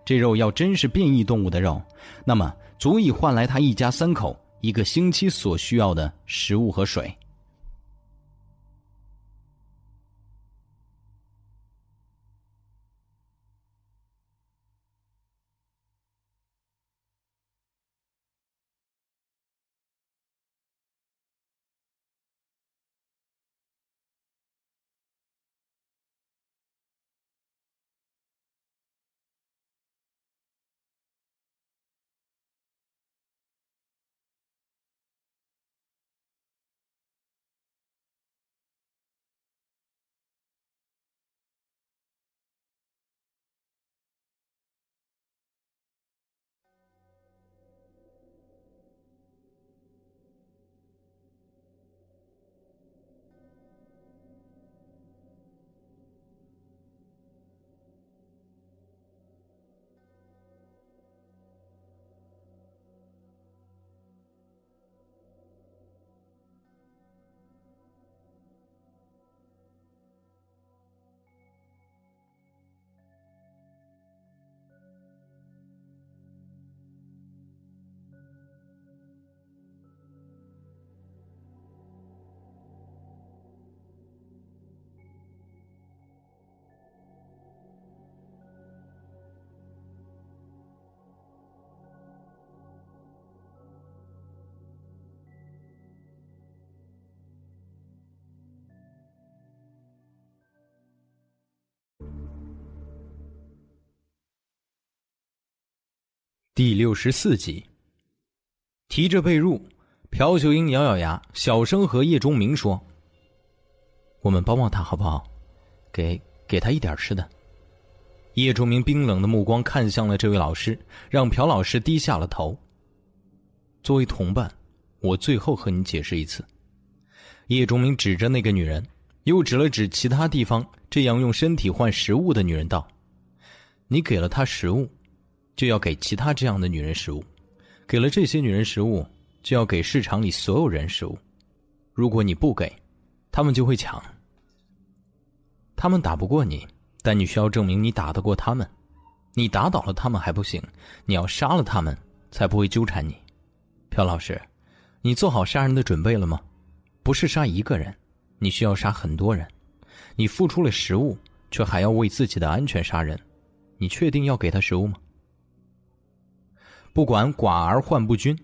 这肉要真是变异动物的肉，那么足以换来他一家三口一个星期所需要的食物和水。第六十四集，提着被褥，朴秀英咬咬牙，小声和叶钟明说：“我们帮帮他好不好？给给他一点吃的。”叶钟明冰冷的目光看向了这位老师，让朴老师低下了头。作为同伴，我最后和你解释一次。叶钟明指着那个女人，又指了指其他地方这样用身体换食物的女人，道：“你给了她食物。”就要给其他这样的女人食物，给了这些女人食物，就要给市场里所有人食物。如果你不给，他们就会抢。他们打不过你，但你需要证明你打得过他们。你打倒了他们还不行，你要杀了他们才不会纠缠你。朴老师，你做好杀人的准备了吗？不是杀一个人，你需要杀很多人。你付出了食物，却还要为自己的安全杀人，你确定要给他食物吗？不管寡而患不均，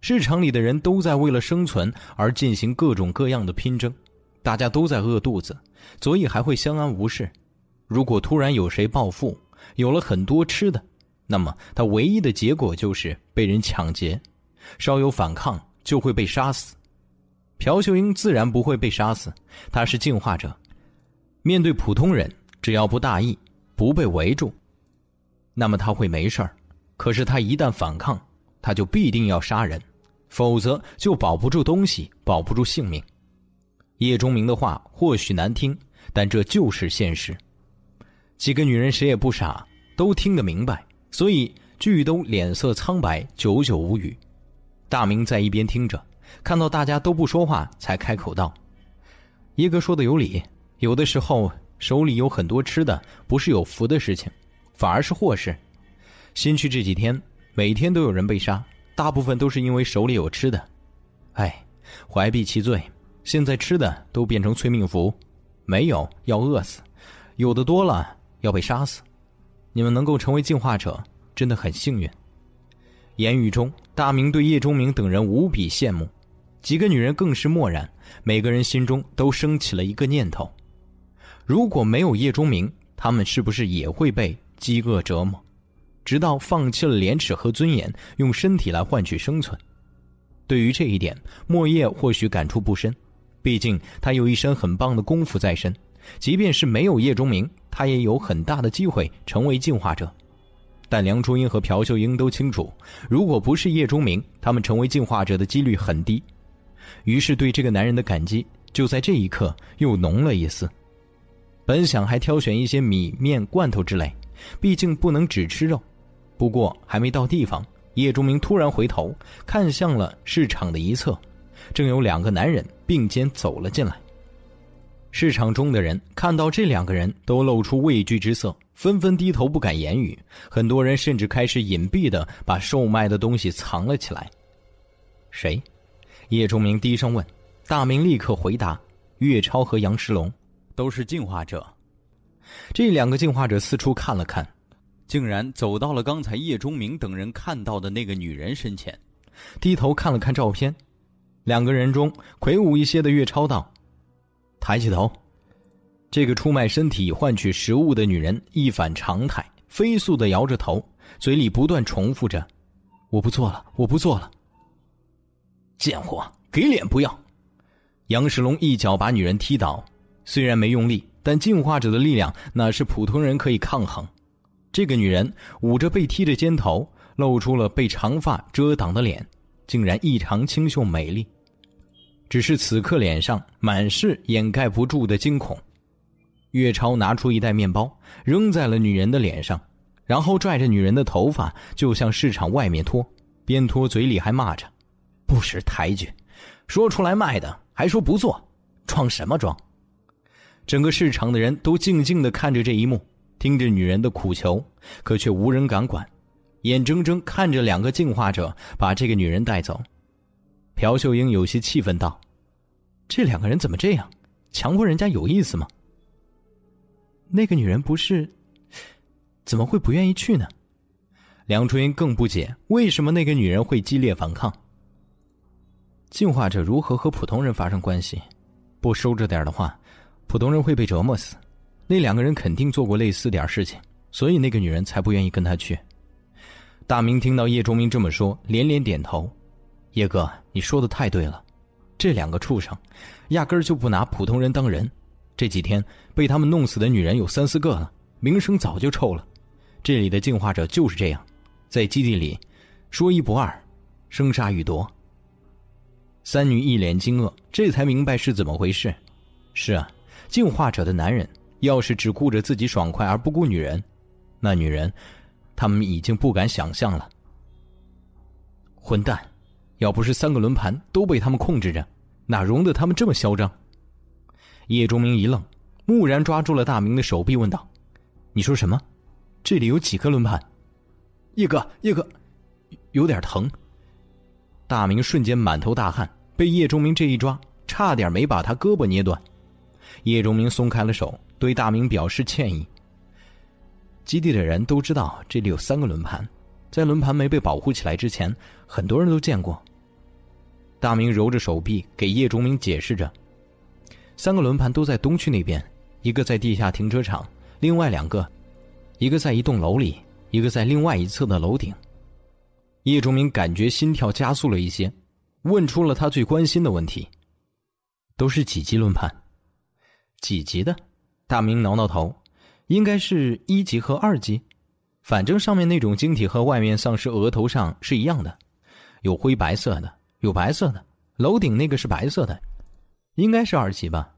市场里的人都在为了生存而进行各种各样的拼争，大家都在饿肚子，所以还会相安无事。如果突然有谁暴富，有了很多吃的，那么他唯一的结果就是被人抢劫，稍有反抗就会被杀死。朴秀英自然不会被杀死，她是进化者，面对普通人，只要不大意，不被围住，那么他会没事儿。可是他一旦反抗，他就必定要杀人，否则就保不住东西，保不住性命。叶钟明的话或许难听，但这就是现实。几个女人谁也不傻，都听得明白，所以俱都脸色苍白，久久无语。大明在一边听着，看到大家都不说话，才开口道：“叶哥说的有理，有的时候手里有很多吃的，不是有福的事情，反而是祸事。新区这几天，每天都有人被杀，大部分都是因为手里有吃的。哎，怀璧其罪，现在吃的都变成催命符，没有要饿死，有的多了要被杀死。你们能够成为进化者，真的很幸运。”言语中，大明对叶钟明等人无比羡慕，几个女人更是漠然。每个人心中都升起了一个念头：如果没有叶钟明，他们是不是也会被饥饿折磨，直到放弃了廉耻和尊严，用身体来换取生存？对于这一点，莫叶或许感触不深，毕竟他有一身很棒的功夫在身。即便是没有叶钟明，他也有很大的机会成为进化者。但梁初英和朴秀英都清楚，如果不是叶钟明，他们成为进化者的几率很低。于是，对这个男人的感激就在这一刻又浓了一丝。本想还挑选一些米面罐头之类，毕竟不能只吃肉。不过还没到地方，叶忠明突然回头看向了市场的一侧，正有两个男人并肩走了进来。市场中的人看到这两个人，都露出畏惧之色。纷纷低头不敢言语，很多人甚至开始隐蔽的把售卖的东西藏了起来。谁？叶忠明低声问。大明立刻回答：岳超和杨石龙，都是进化者。这两个进化者四处看了看，竟然走到了刚才叶钟明等人看到的那个女人身前，低头看了看照片。两个人中魁梧一些的岳超道：“抬起头。”这个出卖身体换取食物的女人一反常态，飞速的摇着头，嘴里不断重复着：“我不做了，我不做了。”贱货，给脸不要！杨世龙一脚把女人踢倒，虽然没用力，但进化者的力量哪是普通人可以抗衡？这个女人捂着被踢的肩头，露出了被长发遮挡的脸，竟然异常清秀美丽，只是此刻脸上满是掩盖不住的惊恐。岳超拿出一袋面包，扔在了女人的脸上，然后拽着女人的头发就向市场外面拖，边拖嘴里还骂着：“不识抬举，说出来卖的还说不做，装什么装？”整个市场的人都静静的看着这一幕，听着女人的苦求，可却无人敢管，眼睁睁看着两个进化者把这个女人带走。朴秀英有些气愤道：“这两个人怎么这样？强迫人家有意思吗？”那个女人不是，怎么会不愿意去呢？梁春英更不解，为什么那个女人会激烈反抗？进化者如何和普通人发生关系？不收着点的话，普通人会被折磨死。那两个人肯定做过类似点事情，所以那个女人才不愿意跟他去。大明听到叶忠明这么说，连连点头：“叶哥，你说的太对了，这两个畜生，压根儿就不拿普通人当人。”这几天被他们弄死的女人有三四个了，名声早就臭了。这里的进化者就是这样，在基地里，说一不二，生杀予夺。三女一脸惊愕，这才明白是怎么回事。是啊，进化者的男人要是只顾着自己爽快而不顾女人，那女人，他们已经不敢想象了。混蛋，要不是三个轮盘都被他们控制着，哪容得他们这么嚣张？叶钟明一愣，蓦然抓住了大明的手臂，问道：“你说什么？这里有几个轮盘？”叶哥，叶哥，有点疼。大明瞬间满头大汗，被叶钟明这一抓，差点没把他胳膊捏断。叶钟明松开了手，对大明表示歉意。基地的人都知道这里有三个轮盘，在轮盘没被保护起来之前，很多人都见过。大明揉着手臂，给叶钟明解释着。三个轮盘都在东区那边，一个在地下停车场，另外两个，一个在一栋楼里，一个在另外一侧的楼顶。叶钟明感觉心跳加速了一些，问出了他最关心的问题：“都是几级轮盘？几级的？”大明挠挠头：“应该是一级和二级，反正上面那种晶体和外面丧尸额头上是一样的，有灰白色的，有白色的。楼顶那个是白色的，应该是二级吧？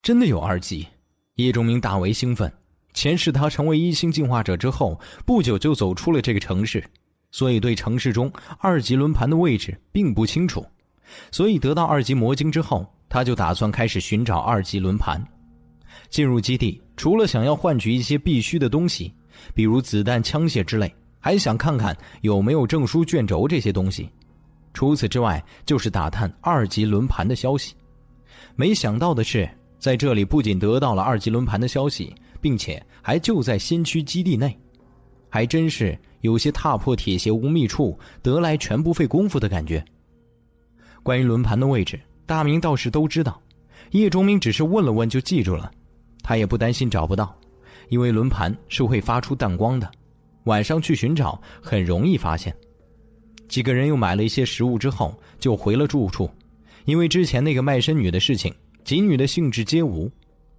真的有二级？叶钟明大为兴奋。前世他成为一星进化者之后，不久就走出了这个城市，所以对城市中二级轮盘的位置并不清楚。所以得到二级魔晶之后，他就打算开始寻找二级轮盘。进入基地，除了想要换取一些必须的东西，比如子弹、枪械之类，还想看看有没有证书、卷轴这些东西。除此之外，就是打探二级轮盘的消息。没想到的是，在这里不仅得到了二级轮盘的消息，并且还就在新区基地内，还真是有些踏破铁鞋无觅处，得来全不费工夫的感觉。关于轮盘的位置，大明倒是都知道，叶钟明只是问了问就记住了。他也不担心找不到，因为轮盘是会发出淡光的，晚上去寻找很容易发现。几个人又买了一些食物之后，就回了住处，因为之前那个卖身女的事情，几女的兴致皆无，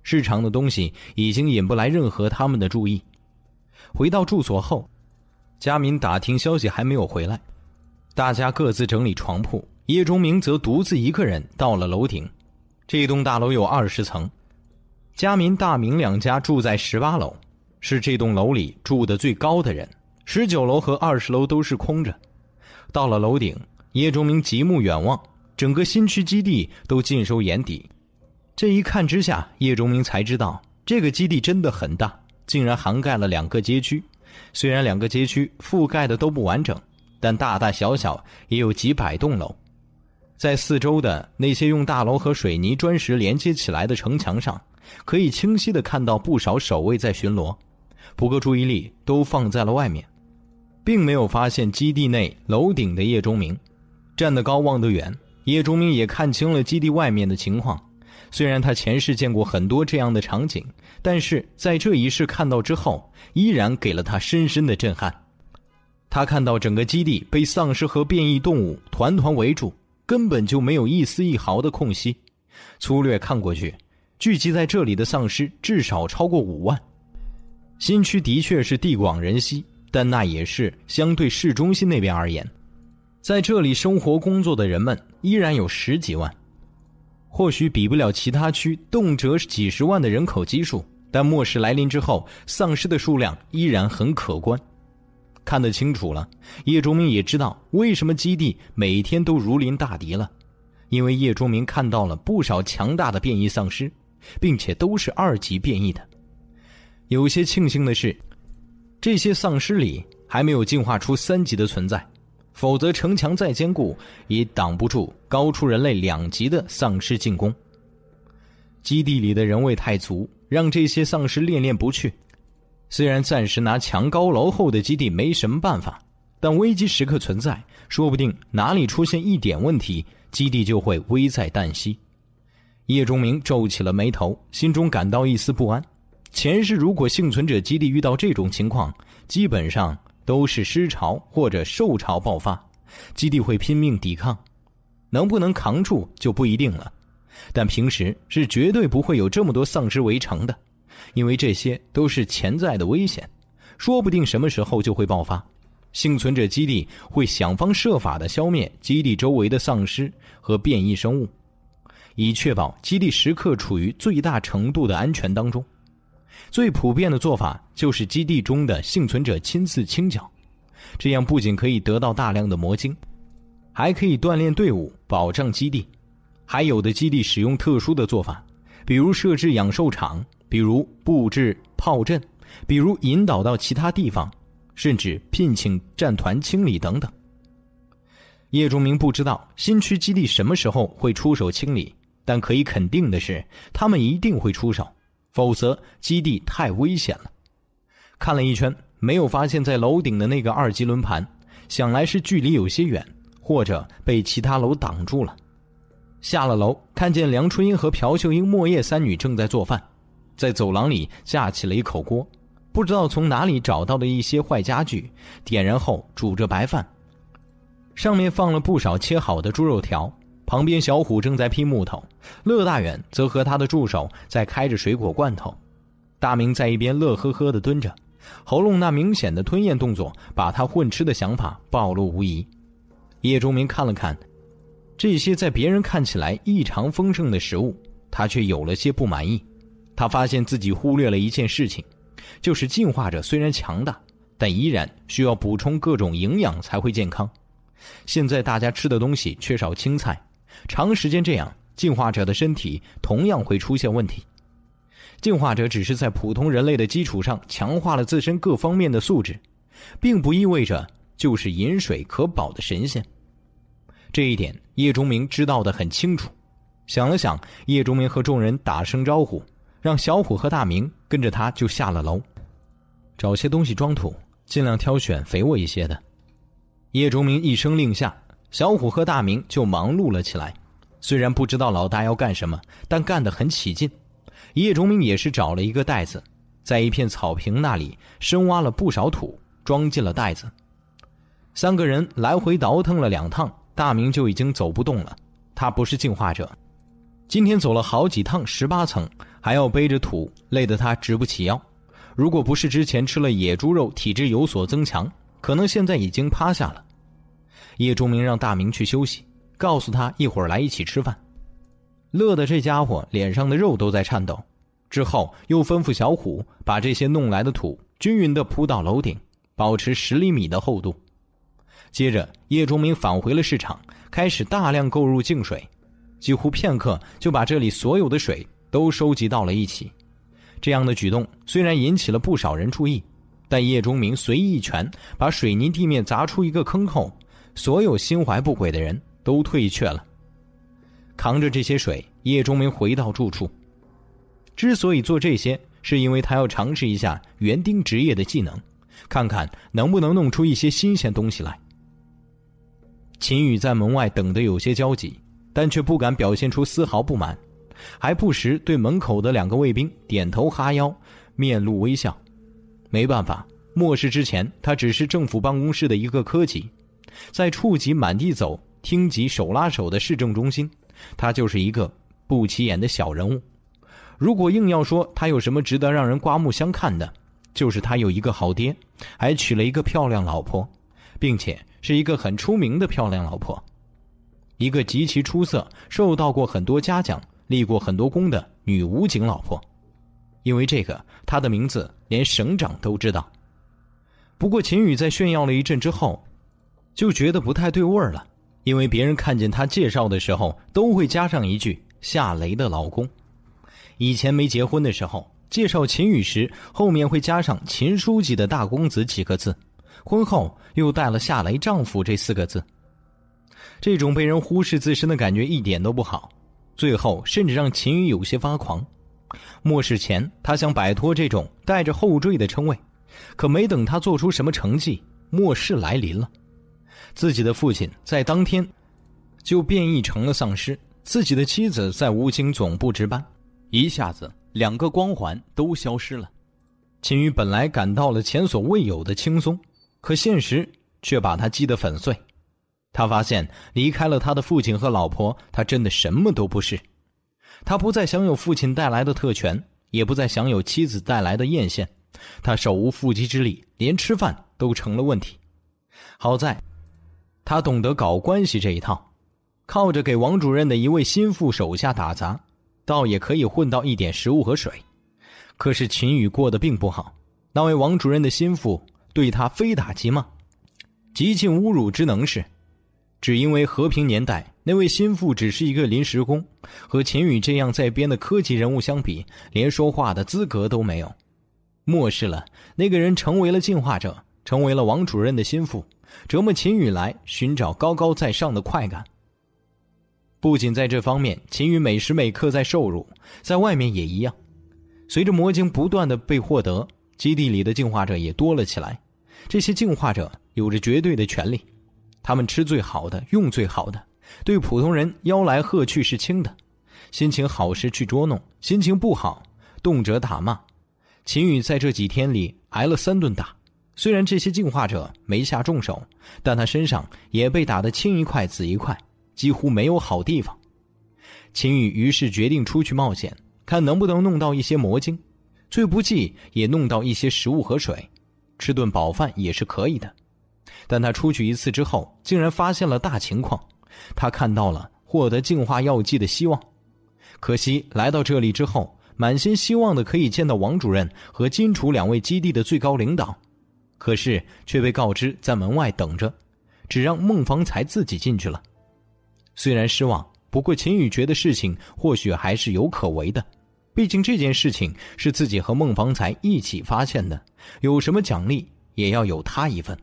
市场的东西已经引不来任何他们的注意。回到住所后，佳敏打听消息还没有回来，大家各自整理床铺，叶钟明则独自一个人到了楼顶。这栋大楼有二十层。佳民、大明两家住在十八楼，是这栋楼里住的最高的人。十九楼和二十楼都是空着。到了楼顶，叶钟明极目远望，整个新区基地都尽收眼底。这一看之下，叶钟明才知道这个基地真的很大，竟然涵盖了两个街区。虽然两个街区覆盖的都不完整，但大大小小也有几百栋楼。在四周的那些用大楼和水泥砖石连接起来的城墙上。可以清晰的看到不少守卫在巡逻，不过注意力都放在了外面，并没有发现基地内楼顶的叶钟明。站得高望得远，叶钟明也看清了基地外面的情况。虽然他前世见过很多这样的场景，但是在这一世看到之后，依然给了他深深的震撼。他看到整个基地被丧尸和变异动物团团围住，根本就没有一丝一毫的空隙。粗略看过去。聚集在这里的丧尸至少超过五万。新区的确是地广人稀，但那也是相对市中心那边而言，在这里生活工作的人们依然有十几万。或许比不了其他区动辄几十万的人口基数，但末世来临之后，丧尸的数量依然很可观。看得清楚了，叶钟明也知道为什么基地每天都如临大敌了，因为叶钟明看到了不少强大的变异丧尸。并且都是二级变异的。有些庆幸的是，这些丧尸里还没有进化出三级的存在，否则城墙再坚固也挡不住高出人类两级的丧尸进攻。基地里的人味太足，让这些丧尸恋恋不去。虽然暂时拿墙高楼厚的基地没什么办法，但危机时刻存在，说不定哪里出现一点问题，基地就会危在旦夕。叶钟明皱起了眉头，心中感到一丝不安。前世如果幸存者基地遇到这种情况，基本上都是尸潮或者兽潮爆发，基地会拼命抵抗，能不能扛住就不一定了。但平时是绝对不会有这么多丧尸围城的，因为这些都是潜在的危险，说不定什么时候就会爆发。幸存者基地会想方设法的消灭基地周围的丧尸和变异生物。以确保基地时刻处于最大程度的安全当中，最普遍的做法就是基地中的幸存者亲自清剿，这样不仅可以得到大量的魔晶，还可以锻炼队伍，保障基地。还有的基地使用特殊的做法，比如设置养兽场，比如布置炮阵，比如引导到其他地方，甚至聘请战团清理等等。叶钟明不知道新区基地什么时候会出手清理。但可以肯定的是，他们一定会出手，否则基地太危险了。看了一圈，没有发现，在楼顶的那个二级轮盘，想来是距离有些远，或者被其他楼挡住了。下了楼，看见梁春英和朴秀英、莫叶三女正在做饭，在走廊里架起了一口锅，不知道从哪里找到的一些坏家具，点燃后煮着白饭，上面放了不少切好的猪肉条。旁边，小虎正在劈木头，乐大远则和他的助手在开着水果罐头。大明在一边乐呵呵地蹲着，喉咙那明显的吞咽动作，把他混吃的想法暴露无遗。叶钟明看了看这些在别人看起来异常丰盛的食物，他却有了些不满意。他发现自己忽略了一件事情，就是进化者虽然强大，但依然需要补充各种营养才会健康。现在大家吃的东西缺少青菜，长时间这样，进化者的身体同样会出现问题。进化者只是在普通人类的基础上强化了自身各方面的素质，并不意味着就是饮水可饱的神仙。这一点叶钟明知道的很清楚。想了想，叶钟明和众人打声招呼，让小虎和大明跟着他就下了楼，找些东西装土，尽量挑选肥沃一些的。叶钟明一声令下，小虎和大明就忙碌了起来。虽然不知道老大要干什么，但干得很起劲。叶崇明也是找了一个袋子，在一片草坪那里深挖了不少土，装进了袋子。三个人来回倒腾了两趟，大明就已经走不动了。他不是进化者，今天走了好几趟十八层，还要背着土，累得他直不起腰。如果不是之前吃了野猪肉，体质有所增强，可能现在已经趴下了。叶钟明让大明去休息，告诉他一会儿来一起吃饭。乐的这家伙脸上的肉都在颤抖，之后又吩咐小虎把这些弄来的土均匀地铺到楼顶，保持十厘米的厚度。接着，叶钟明返回了市场，开始大量购入净水，几乎片刻就把这里所有的水都收集到了一起。这样的举动虽然引起了不少人注意，但叶钟明随意一拳把水泥地面砸出一个坑后，所有心怀不轨的人都退却了。扛着这些水，叶钟明回到住处。之所以做这些，是因为他要尝试一下园丁职业的技能，看看能不能弄出一些新鲜东西来。秦宇在门外等得有些焦急，但却不敢表现出丝毫不满，还不时对门口的两个卫兵点头哈腰，面露微笑。没办法，末世之前他只是政府办公室的一个科级，在处级满地走、厅级手拉手的市政中心。他就是一个不起眼的小人物。如果硬要说他有什么值得让人刮目相看的，就是他有一个好爹，还娶了一个漂亮老婆，并且是一个很出名的漂亮老婆，一个极其出色、受到过很多嘉奖、立过很多功的女武警老婆。因为这个，他的名字连省长都知道。不过秦宇在炫耀了一阵之后，就觉得不太对味儿了。因为别人看见他介绍的时候，都会加上一句“夏雷的老公”。以前没结婚的时候，介绍秦宇时，后面会加上“秦书记的大公子”几个字；婚后又带了“夏雷丈夫”这四个字。这种被人忽视自身的感觉一点都不好，最后甚至让秦宇有些发狂。末世前，他想摆脱这种带着后缀的称谓，可没等他做出什么成绩，末世来临了。自己的父亲在当天就变异成了丧尸，自己的妻子在武警总部值班，一下子两个光环都消失了。秦宇本来感到了前所未有的轻松，可现实却把他击得粉碎。他发现离开了他的父亲和老婆，他真的什么都不是。他不再享有父亲带来的特权，也不再享有妻子带来的艳羡，他手无缚鸡之力，连吃饭都成了问题。好在。他懂得搞关系这一套，靠着给王主任的一位心腹手下打杂，倒也可以混到一点食物和水。可是秦宇过得并不好，那位王主任的心腹对他非打即骂，极尽侮辱之能事。只因为和平年代，那位心腹只是一个临时工，和秦宇这样在编的科级人物相比，连说话的资格都没有。漠视了那个人，成为了进化者，成为了王主任的心腹。折磨秦宇来寻找高高在上的快感。不仅在这方面，秦宇每时每刻在受辱，在外面也一样。随着魔晶不断的被获得，基地里的进化者也多了起来。这些进化者有着绝对的权利，他们吃最好的，用最好的，对普通人吆来喝去是轻的。心情好时去捉弄，心情不好，动辄打骂。秦宇在这几天里挨了三顿打。虽然这些进化者没下重手，但他身上也被打得青一块紫一块，几乎没有好地方。秦宇于是决定出去冒险，看能不能弄到一些魔晶。最不济也弄到一些食物和水，吃顿饱饭也是可以的。但他出去一次之后，竟然发现了大情况，他看到了获得净化药剂的希望。可惜来到这里之后，满心希望的可以见到王主任和金楚两位基地的最高领导，可是却被告知在门外等着，只让孟方才自己进去了。虽然失望，不过秦宇觉得事情或许还是有可为的，毕竟这件事情是自己和孟方才一起发现的，有什么奖励也要有他一份。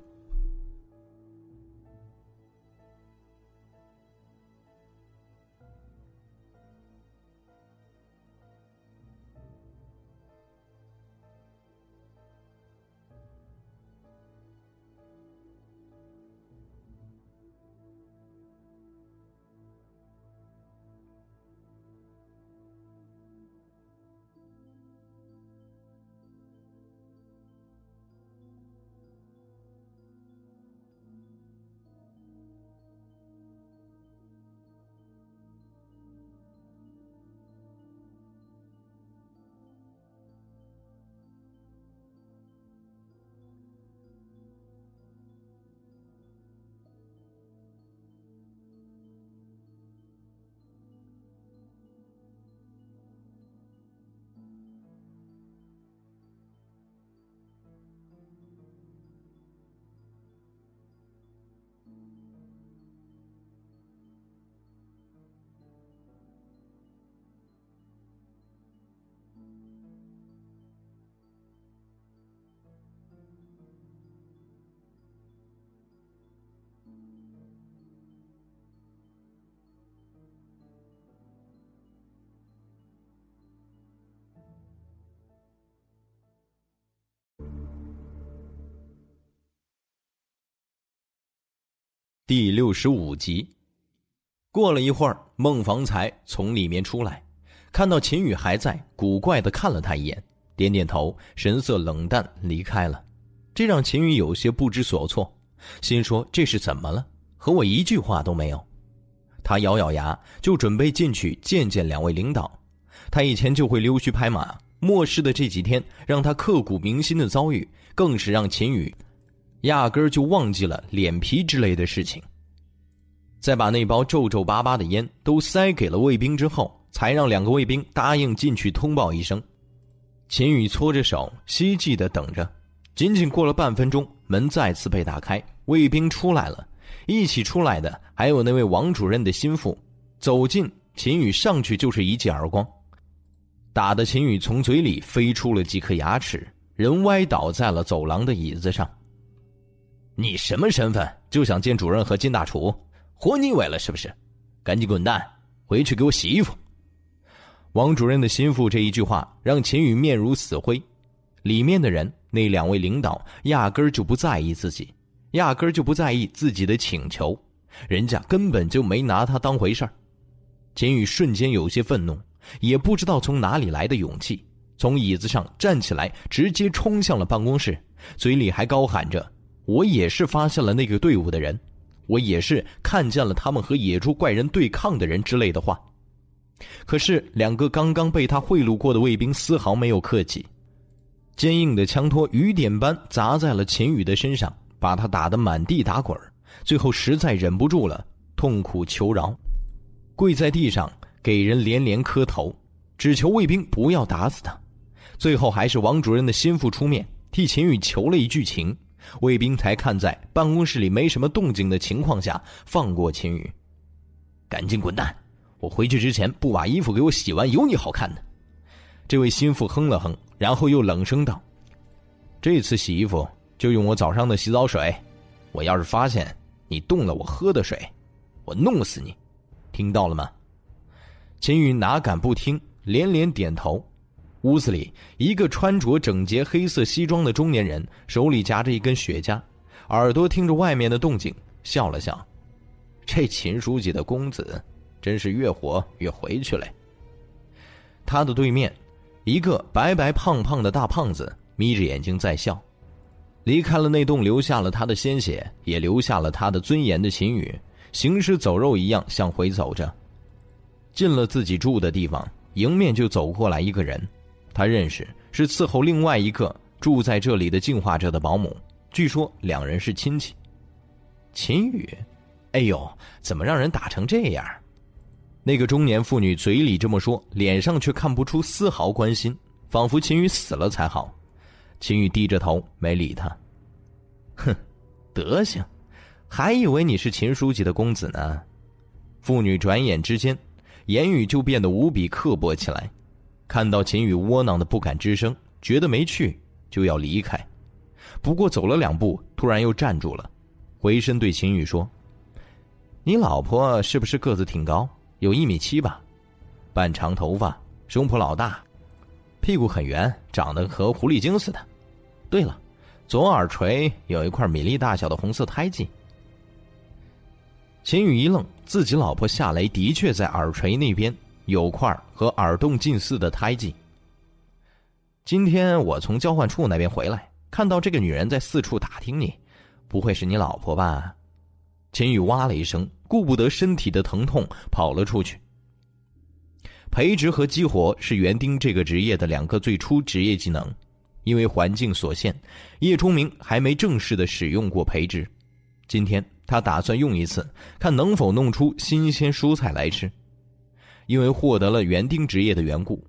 第六十五集，过了一会儿，孟房才从里面出来，看到秦宇还在，古怪的看了他一眼，点点头，神色冷淡离开了。这让秦宇有些不知所措，心说这是怎么了？和我一句话都没有。他咬咬牙，就准备进去见见两位领导。他以前就会溜须拍马，末世的这几天让他刻骨铭心的遭遇，更是让秦宇。压根儿就忘记了脸皮之类的事情。在把那包皱皱巴巴的烟都塞给了卫兵之后，才让两个卫兵答应进去通报一声。秦宇搓着手，希冀的等着。仅仅过了半分钟，门再次被打开，卫兵出来了。一起出来的还有那位王主任的心腹。走近，秦宇上去就是一记耳光，打的秦宇从嘴里飞出了几颗牙齿，人歪倒在了走廊的椅子上。你什么身份？就想见主任和金大厨？活腻歪了是不是？赶紧滚蛋，回去给我洗衣服！王主任的心腹这一句话让秦宇面如死灰。里面的人，那两位领导压根儿就不在意自己，压根儿就不在意自己的请求，人家根本就没拿他当回事儿。秦宇瞬间有些愤怒，也不知道从哪里来的勇气，从椅子上站起来，直接冲向了办公室，嘴里还高喊着。我也是发现了那个队伍的人，我也是看见了他们和野猪怪人对抗的人之类的话。可是两个刚刚被他贿赂过的卫兵丝毫没有客气，坚硬的枪托雨点般砸在了秦宇的身上，把他打得满地打滚最后实在忍不住了，痛苦求饶，跪在地上给人连连磕头，只求卫兵不要打死他。最后还是王主任的心腹出面替秦宇求了一句情。卫兵才看在办公室里没什么动静的情况下，放过秦宇。赶紧滚蛋！我回去之前不把衣服给我洗完，有你好看的。这位心腹哼了哼，然后又冷声道：“这次洗衣服就用我早上的洗澡水。我要是发现你动了我喝的水，我弄死你！听到了吗？”秦宇哪敢不听，连连点头。屋子里，一个穿着整洁黑色西装的中年人手里夹着一根雪茄，耳朵听着外面的动静，笑了笑：“这秦书记的公子，真是越活越回去了。”他的对面，一个白白胖胖的大胖子眯着眼睛在笑。离开了那栋留下了他的鲜血，也留下了他的尊严的秦宇，行尸走肉一样向回走着。进了自己住的地方，迎面就走过来一个人。他认识是伺候另外一个住在这里的进化者的保姆，据说两人是亲戚。秦宇，哎呦，怎么让人打成这样？那个中年妇女嘴里这么说，脸上却看不出丝毫关心，仿佛秦宇死了才好。秦宇低着头没理他。哼，德行，还以为你是秦书记的公子呢。妇女转眼之间，言语就变得无比刻薄起来。看到秦宇窝囊的不敢吱声，觉得没趣，就要离开。不过走了两步，突然又站住了，回身对秦宇说：“你老婆是不是个子挺高，有一米七吧？半长头发，胸脯老大，屁股很圆，长得和狐狸精似的。对了，左耳垂有一块米粒大小的红色胎记。”秦宇一愣，自己老婆夏雷的确在耳垂那边。有块和耳洞近似的胎记。今天我从交换处那边回来，看到这个女人在四处打听你，不会是你老婆吧？秦宇哇了一声，顾不得身体的疼痛，跑了出去。培植和激活是园丁这个职业的两个最初职业技能，因为环境所限，叶冲明还没正式的使用过培植。今天他打算用一次，看能否弄出新鲜蔬菜来吃。因为获得了园丁职业的缘故，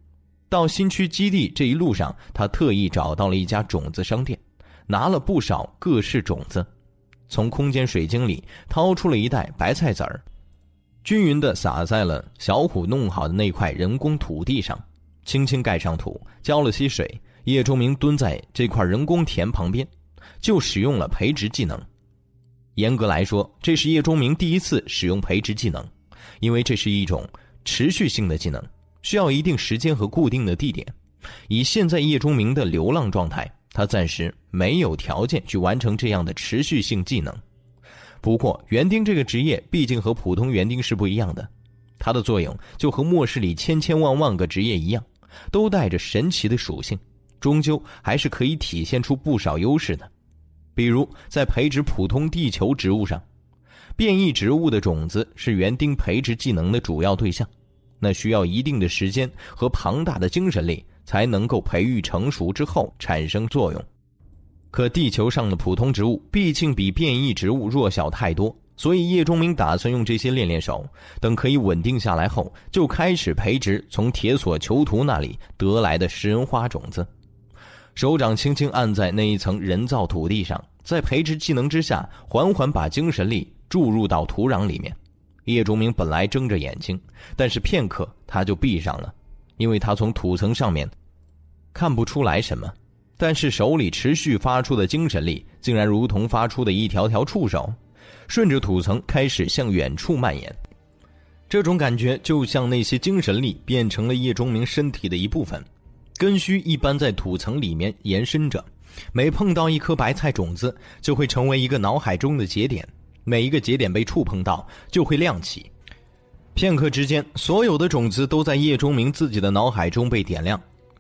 到新区基地这一路上，他特意找到了一家种子商店，拿了不少各式种子，从空间水晶里掏出了一袋白菜籽儿，均匀地撒在了小虎弄好的那块人工土地上，轻轻盖上土，浇了些水。叶钟明蹲在这块人工田旁边，就使用了培植技能。严格来说，这是叶钟明第一次使用培植技能，因为这是一种。持续性的技能需要一定时间和固定的地点。以现在叶钟明的流浪状态，他暂时没有条件去完成这样的持续性技能。不过，园丁这个职业毕竟和普通园丁是不一样的，它的作用就和末世里千千万万个职业一样，都带着神奇的属性，终究还是可以体现出不少优势的。比如在培植普通地球植物上。变异植物的种子是园丁培植技能的主要对象，那需要一定的时间和庞大的精神力才能够培育成熟之后产生作用。可地球上的普通植物毕竟比变异植物弱小太多，所以叶钟明打算用这些练练手，等可以稳定下来后，就开始培植从铁索囚徒那里得来的食人花种子。手掌轻轻按在那一层人造土地上，在培植技能之下，缓缓把精神力。注入到土壤里面，叶钟明本来睁着眼睛，但是片刻他就闭上了，因为他从土层上面看不出来什么，但是手里持续发出的精神力竟然如同发出的一条条触手，顺着土层开始向远处蔓延。这种感觉就像那些精神力变成了叶钟明身体的一部分，根须一般在土层里面延伸着，每碰到一颗白菜种子，就会成为一个脑海中的节点。每一个节点被触碰到，就会亮起。片刻之间，所有的种子都在叶钟明自己的脑海中被点亮。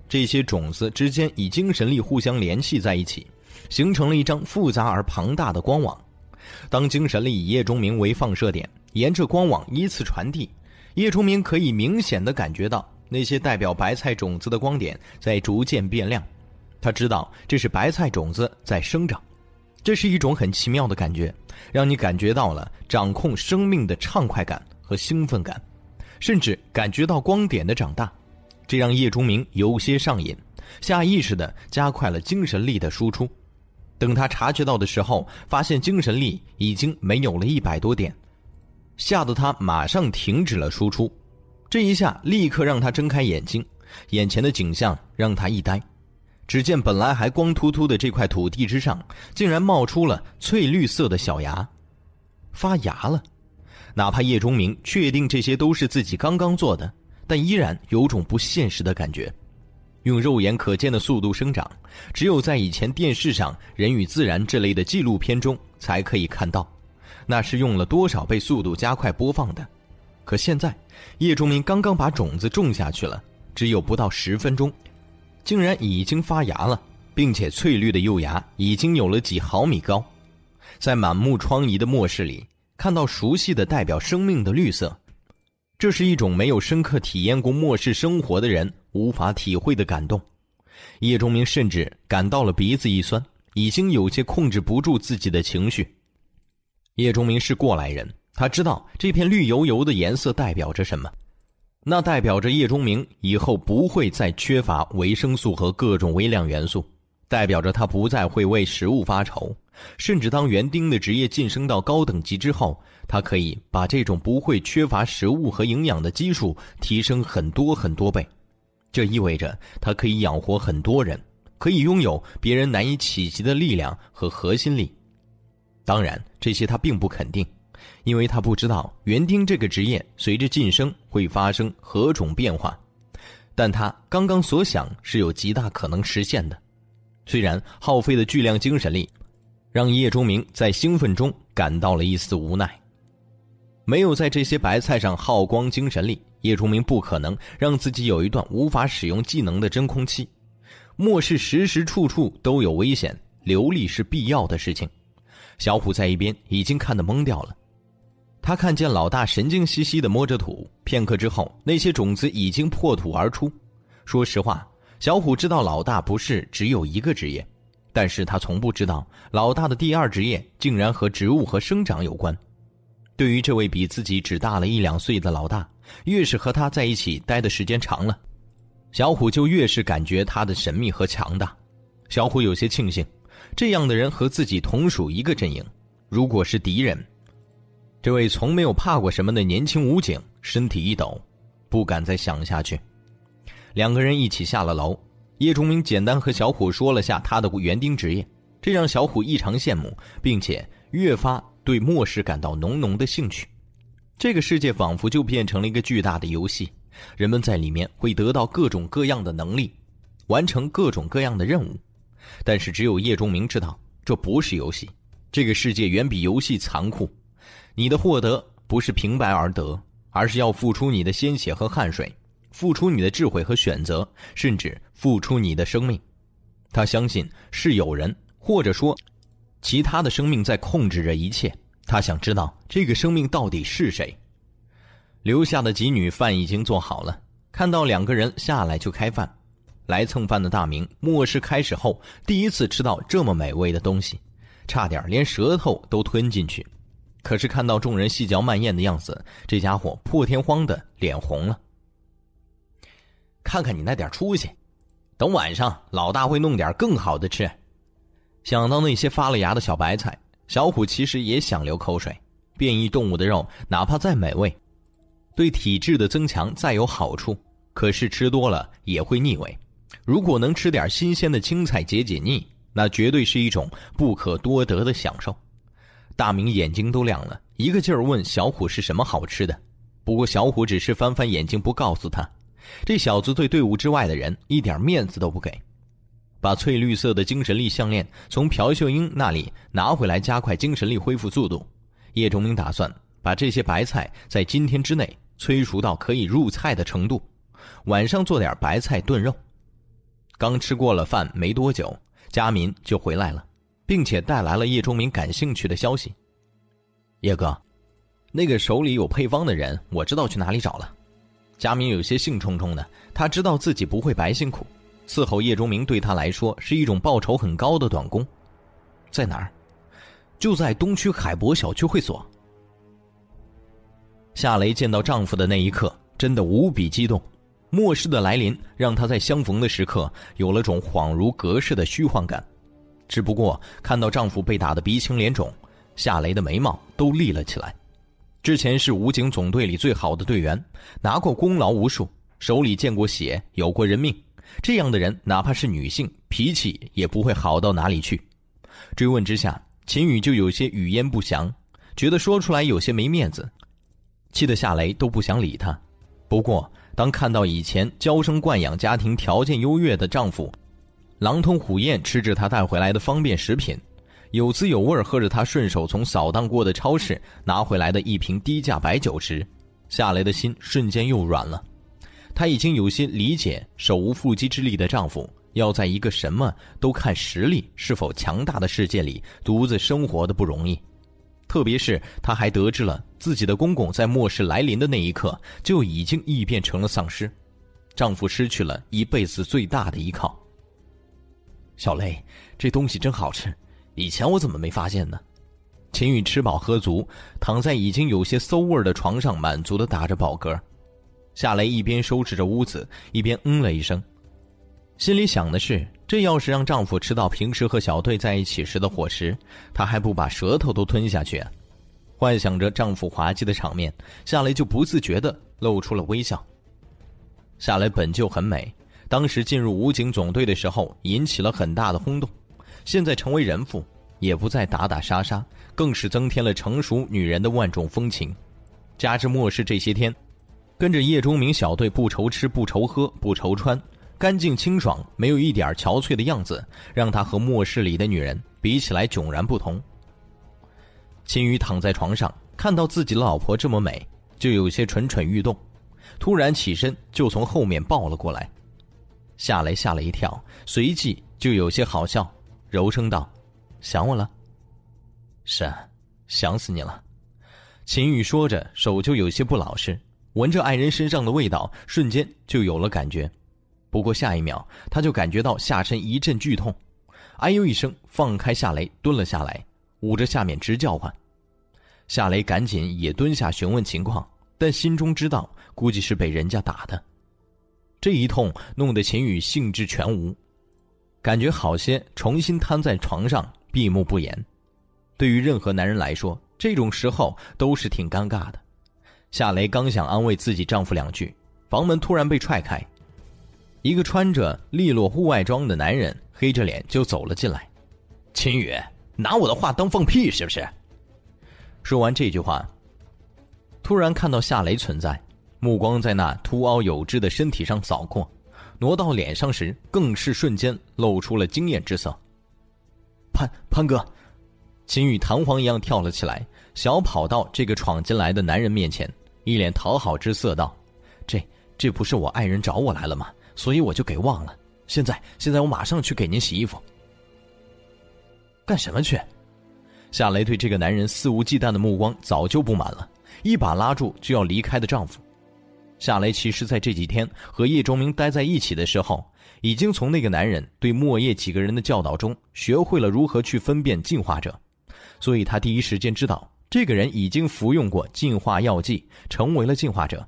这些种子之间以精神力互相联系在一起，形成了一张复杂而庞大的光网。当精神力以叶钟明为放射点，沿着光网依次传递，叶钟明可以明显的感觉到那些代表白菜种子的光点在逐渐变亮。他知道这是白菜种子在生长。这是一种很奇妙的感觉，让你感觉到了掌控生命的畅快感和兴奋感，甚至感觉到光点的长大，这让叶钟明有些上瘾，下意识的加快了精神力的输出。等他察觉到的时候，发现精神力已经没有了一百多点，吓得他马上停止了输出。这一下立刻让他睁开眼睛，眼前的景象让他一呆。只见本来还光秃秃的这块土地之上，竟然冒出了翠绿色的小芽，发芽了。哪怕叶钟明确定这些都是自己刚刚做的，但依然有种不现实的感觉。用肉眼可见的速度生长，只有在以前电视上《人与自然》这类的纪录片中才可以看到，那是用了多少倍速度加快播放的。可现在，叶钟明刚刚把种子种下去了，只有不到十分钟。竟然已经发芽了，并且翠绿的幼芽已经有了几毫米高，在满目疮痍的末世里，看到熟悉的代表生命的绿色，这是一种没有深刻体验过末世生活的人无法体会的感动。叶钟明甚至感到了鼻子一酸，已经有些控制不住自己的情绪。叶钟明是过来人，他知道这片绿油油的颜色代表着什么，那代表着叶钟明以后不会再缺乏维生素和各种微量元素，代表着他不再会为食物发愁，甚至当园丁的职业晋升到高等级之后，他可以把这种不会缺乏食物和营养的基数提升很多很多倍。这意味着他可以养活很多人，可以拥有别人难以企及的力量和核心力。当然，这些他并不肯定，因为他不知道园丁这个职业随着晋升会发生何种变化。但他刚刚所想是有极大可能实现的。虽然耗费的巨量精神力，让叶钟明在兴奋中感到了一丝无奈。没有在这些白菜上耗光精神力。叶钟明不可能让自己有一段无法使用技能的真空期。末世时时处处都有危险，流力是必要的事情。小虎在一边已经看得懵掉了。他看见老大神经兮兮地摸着土，片刻之后，那些种子已经破土而出。说实话，小虎知道老大不是只有一个职业，但是他从不知道老大的第二职业竟然和植物和生长有关。对于这位比自己只大了一两岁的老大，越是和他在一起待的时间长了，小虎就越是感觉他的神秘和强大。小虎有些庆幸，这样的人和自己同属一个阵营。如果是敌人，这位从没有怕过什么的年轻武警身体一抖，不敢再想下去。两个人一起下了楼，叶钟明简单和小虎说了下他的园丁职业，这让小虎异常羡慕，并且越发。对末世感到浓浓的兴趣，这个世界仿佛就变成了一个巨大的游戏，人们在里面会得到各种各样的能力，完成各种各样的任务。但是只有叶钟明知道，这不是游戏，这个世界远比游戏残酷。你的获得不是平白而得，而是要付出你的鲜血和汗水，付出你的智慧和选择，甚至付出你的生命。他相信是有人，或者说。其他的生命在控制着一切。他想知道这个生命到底是谁。留下的几女饭已经做好了，看到两个人下来就开饭。来蹭饭的大明，末世开始后第一次吃到这么美味的东西，差点连舌头都吞进去。可是看到众人细嚼慢咽的样子，这家伙破天荒的脸红了。看看你那点出息，等晚上老大会弄点更好的吃。想到那些发了芽的小白菜，小虎其实也想流口水。变异动物的肉，哪怕再美味，对体质的增强再有好处，可是吃多了也会腻味。如果能吃点新鲜的青菜解解腻，那绝对是一种不可多得的享受。大明眼睛都亮了，一个劲儿问小虎是什么好吃的。不过小虎只是翻翻眼睛，不告诉他。这小子对队伍之外的人一点面子都不给。把翠绿色的精神力项链从朴秀英那里拿回来，加快精神力恢复速度。叶崇明打算把这些白菜在今天之内催熟到可以入菜的程度，晚上做点白菜炖肉。刚吃过了饭没多久，佳民就回来了，并且带来了叶钟明感兴趣的消息。叶哥，那个手里有配方的人，我知道去哪里找了。佳明有些兴冲冲的，他知道自己不会白辛苦。伺候叶钟明对他来说是一种报酬很高的短工，在哪儿？就在东区海博小区会所。夏雷见到丈夫的那一刻，真的无比激动。末世的来临，让她在相逢的时刻有了种恍如隔世的虚幻感。只不过看到丈夫被打得鼻青脸肿，夏雷的眉毛都立了起来。之前是武警总队里最好的队员，拿过功劳无数，手里见过血，有过人命。这样的人，哪怕是女性，脾气也不会好到哪里去。追问之下，秦宇就有些语焉不详，觉得说出来有些没面子，气得夏雷都不想理他。不过，当看到以前娇生惯养、家庭条件优越的丈夫，狼吞虎咽吃着她带回来的方便食品，有滋有味喝着她顺手从扫荡过的超市拿回来的一瓶低价白酒时，夏雷的心瞬间又软了。她已经有些理解手无缚鸡之力的丈夫要在一个什么都看实力是否强大的世界里独自生活的不容易，特别是她还得知了自己的公公在末世来临的那一刻就已经异变成了丧尸，丈夫失去了一辈子最大的依靠。小雷，这东西真好吃，以前我怎么没发现呢？秦宇吃饱喝足，躺在已经有些馊味的床上，满足的打着饱嗝。夏雷一边收拾着屋子，一边嗯了一声，心里想的是：这要是让丈夫吃到平时和小队在一起时的伙食，她还不把舌头都吞下去？幻想着丈夫滑稽的场面，夏雷就不自觉的露出了微笑。夏雷本就很美。当时进入武警总队的时候，引起了很大的轰动。现在成为人妇，也不再打打杀杀，更是增添了成熟女人的万种风情。加之末世这些天，跟着叶钟明小队不愁吃不愁喝不愁穿，干净清爽，没有一点憔悴的样子，让他和末世里的女人比起来迥然不同。秦宇躺在床上，看到自己的老婆这么美，就有些蠢蠢欲动，突然起身就从后面抱了过来。夏雷吓了一跳，随即就有些好笑，柔声道：“想我了。”“是，想死你了。”秦宇说着，手就有些不老实，闻着爱人身上的味道，瞬间就有了感觉。不过下一秒，他就感觉到下身一阵剧痛，哎呦一声，放开夏雷，蹲了下来，捂着下面直叫唤。夏雷赶紧也蹲下询问情况，但心中知道，估计是被人家打的。这一痛弄得秦宇兴致全无，感觉好些，重新瘫在床上闭目不言。对于任何男人来说，这种时候都是挺尴尬的。夏雷刚想安慰自己丈夫两句，房门突然被踹开，一个穿着利落户外装的男人黑着脸就走了进来。秦宇，拿我的话当放屁是不是？说完这句话，突然看到夏雷存在。目光在那凸凹有致的身体上扫过，挪到脸上时，更是瞬间露出了惊艳之色。潘潘哥，秦宇弹簧一样跳了起来，小跑到这个闯进来的男人面前，一脸讨好之色道：“这这不是我爱人找我来了吗？所以我就给忘了。现在现在我马上去给您洗衣服。”干什么去？夏雷对这个男人肆无忌惮的目光早就不满了，一把拉住就要离开的丈夫。夏雷其实在这几天和叶钟明待在一起的时候，已经从那个男人对莫叶几个人的教导中学会了如何去分辨进化者，所以他第一时间知道这个人已经服用过进化药剂，成为了进化者。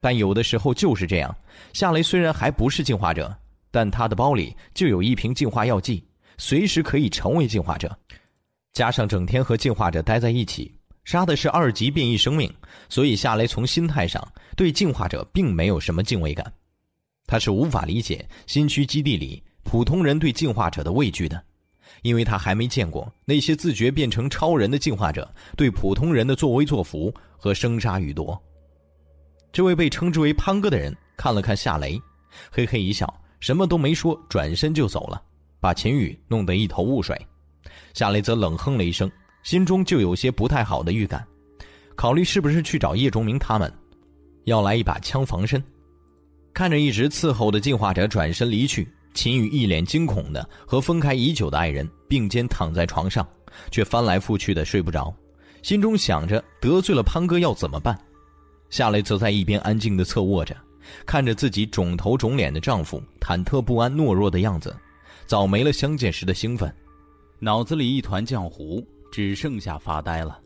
但有的时候就是这样，夏雷虽然还不是进化者，但他的包里就有一瓶进化药剂，随时可以成为进化者。加上整天和进化者待在一起。杀的是二级变异生命，所以夏雷从心态上对进化者并没有什么敬畏感，他是无法理解新区基地里普通人对进化者的畏惧的，因为他还没见过那些自觉变成超人的进化者对普通人的作威作福和生杀予夺。这位被称之为潘哥的人看了看夏雷，嘿嘿一笑，什么都没说，转身就走了，把秦宇弄得一头雾水。夏雷则冷哼了一声。心中就有些不太好的预感，考虑是不是去找叶钟明他们，要来一把枪防身。看着一直伺候的进化者转身离去，秦宇一脸惊恐的和分开已久的爱人并肩躺在床上，却翻来覆去的睡不着，心中想着得罪了潘哥要怎么办。夏雷则在一边安静的侧卧着，看着自己肿头肿脸的丈夫忐忑不安懦弱的样子，早没了相见时的兴奋，脑子里一团浆糊。只剩下发呆了。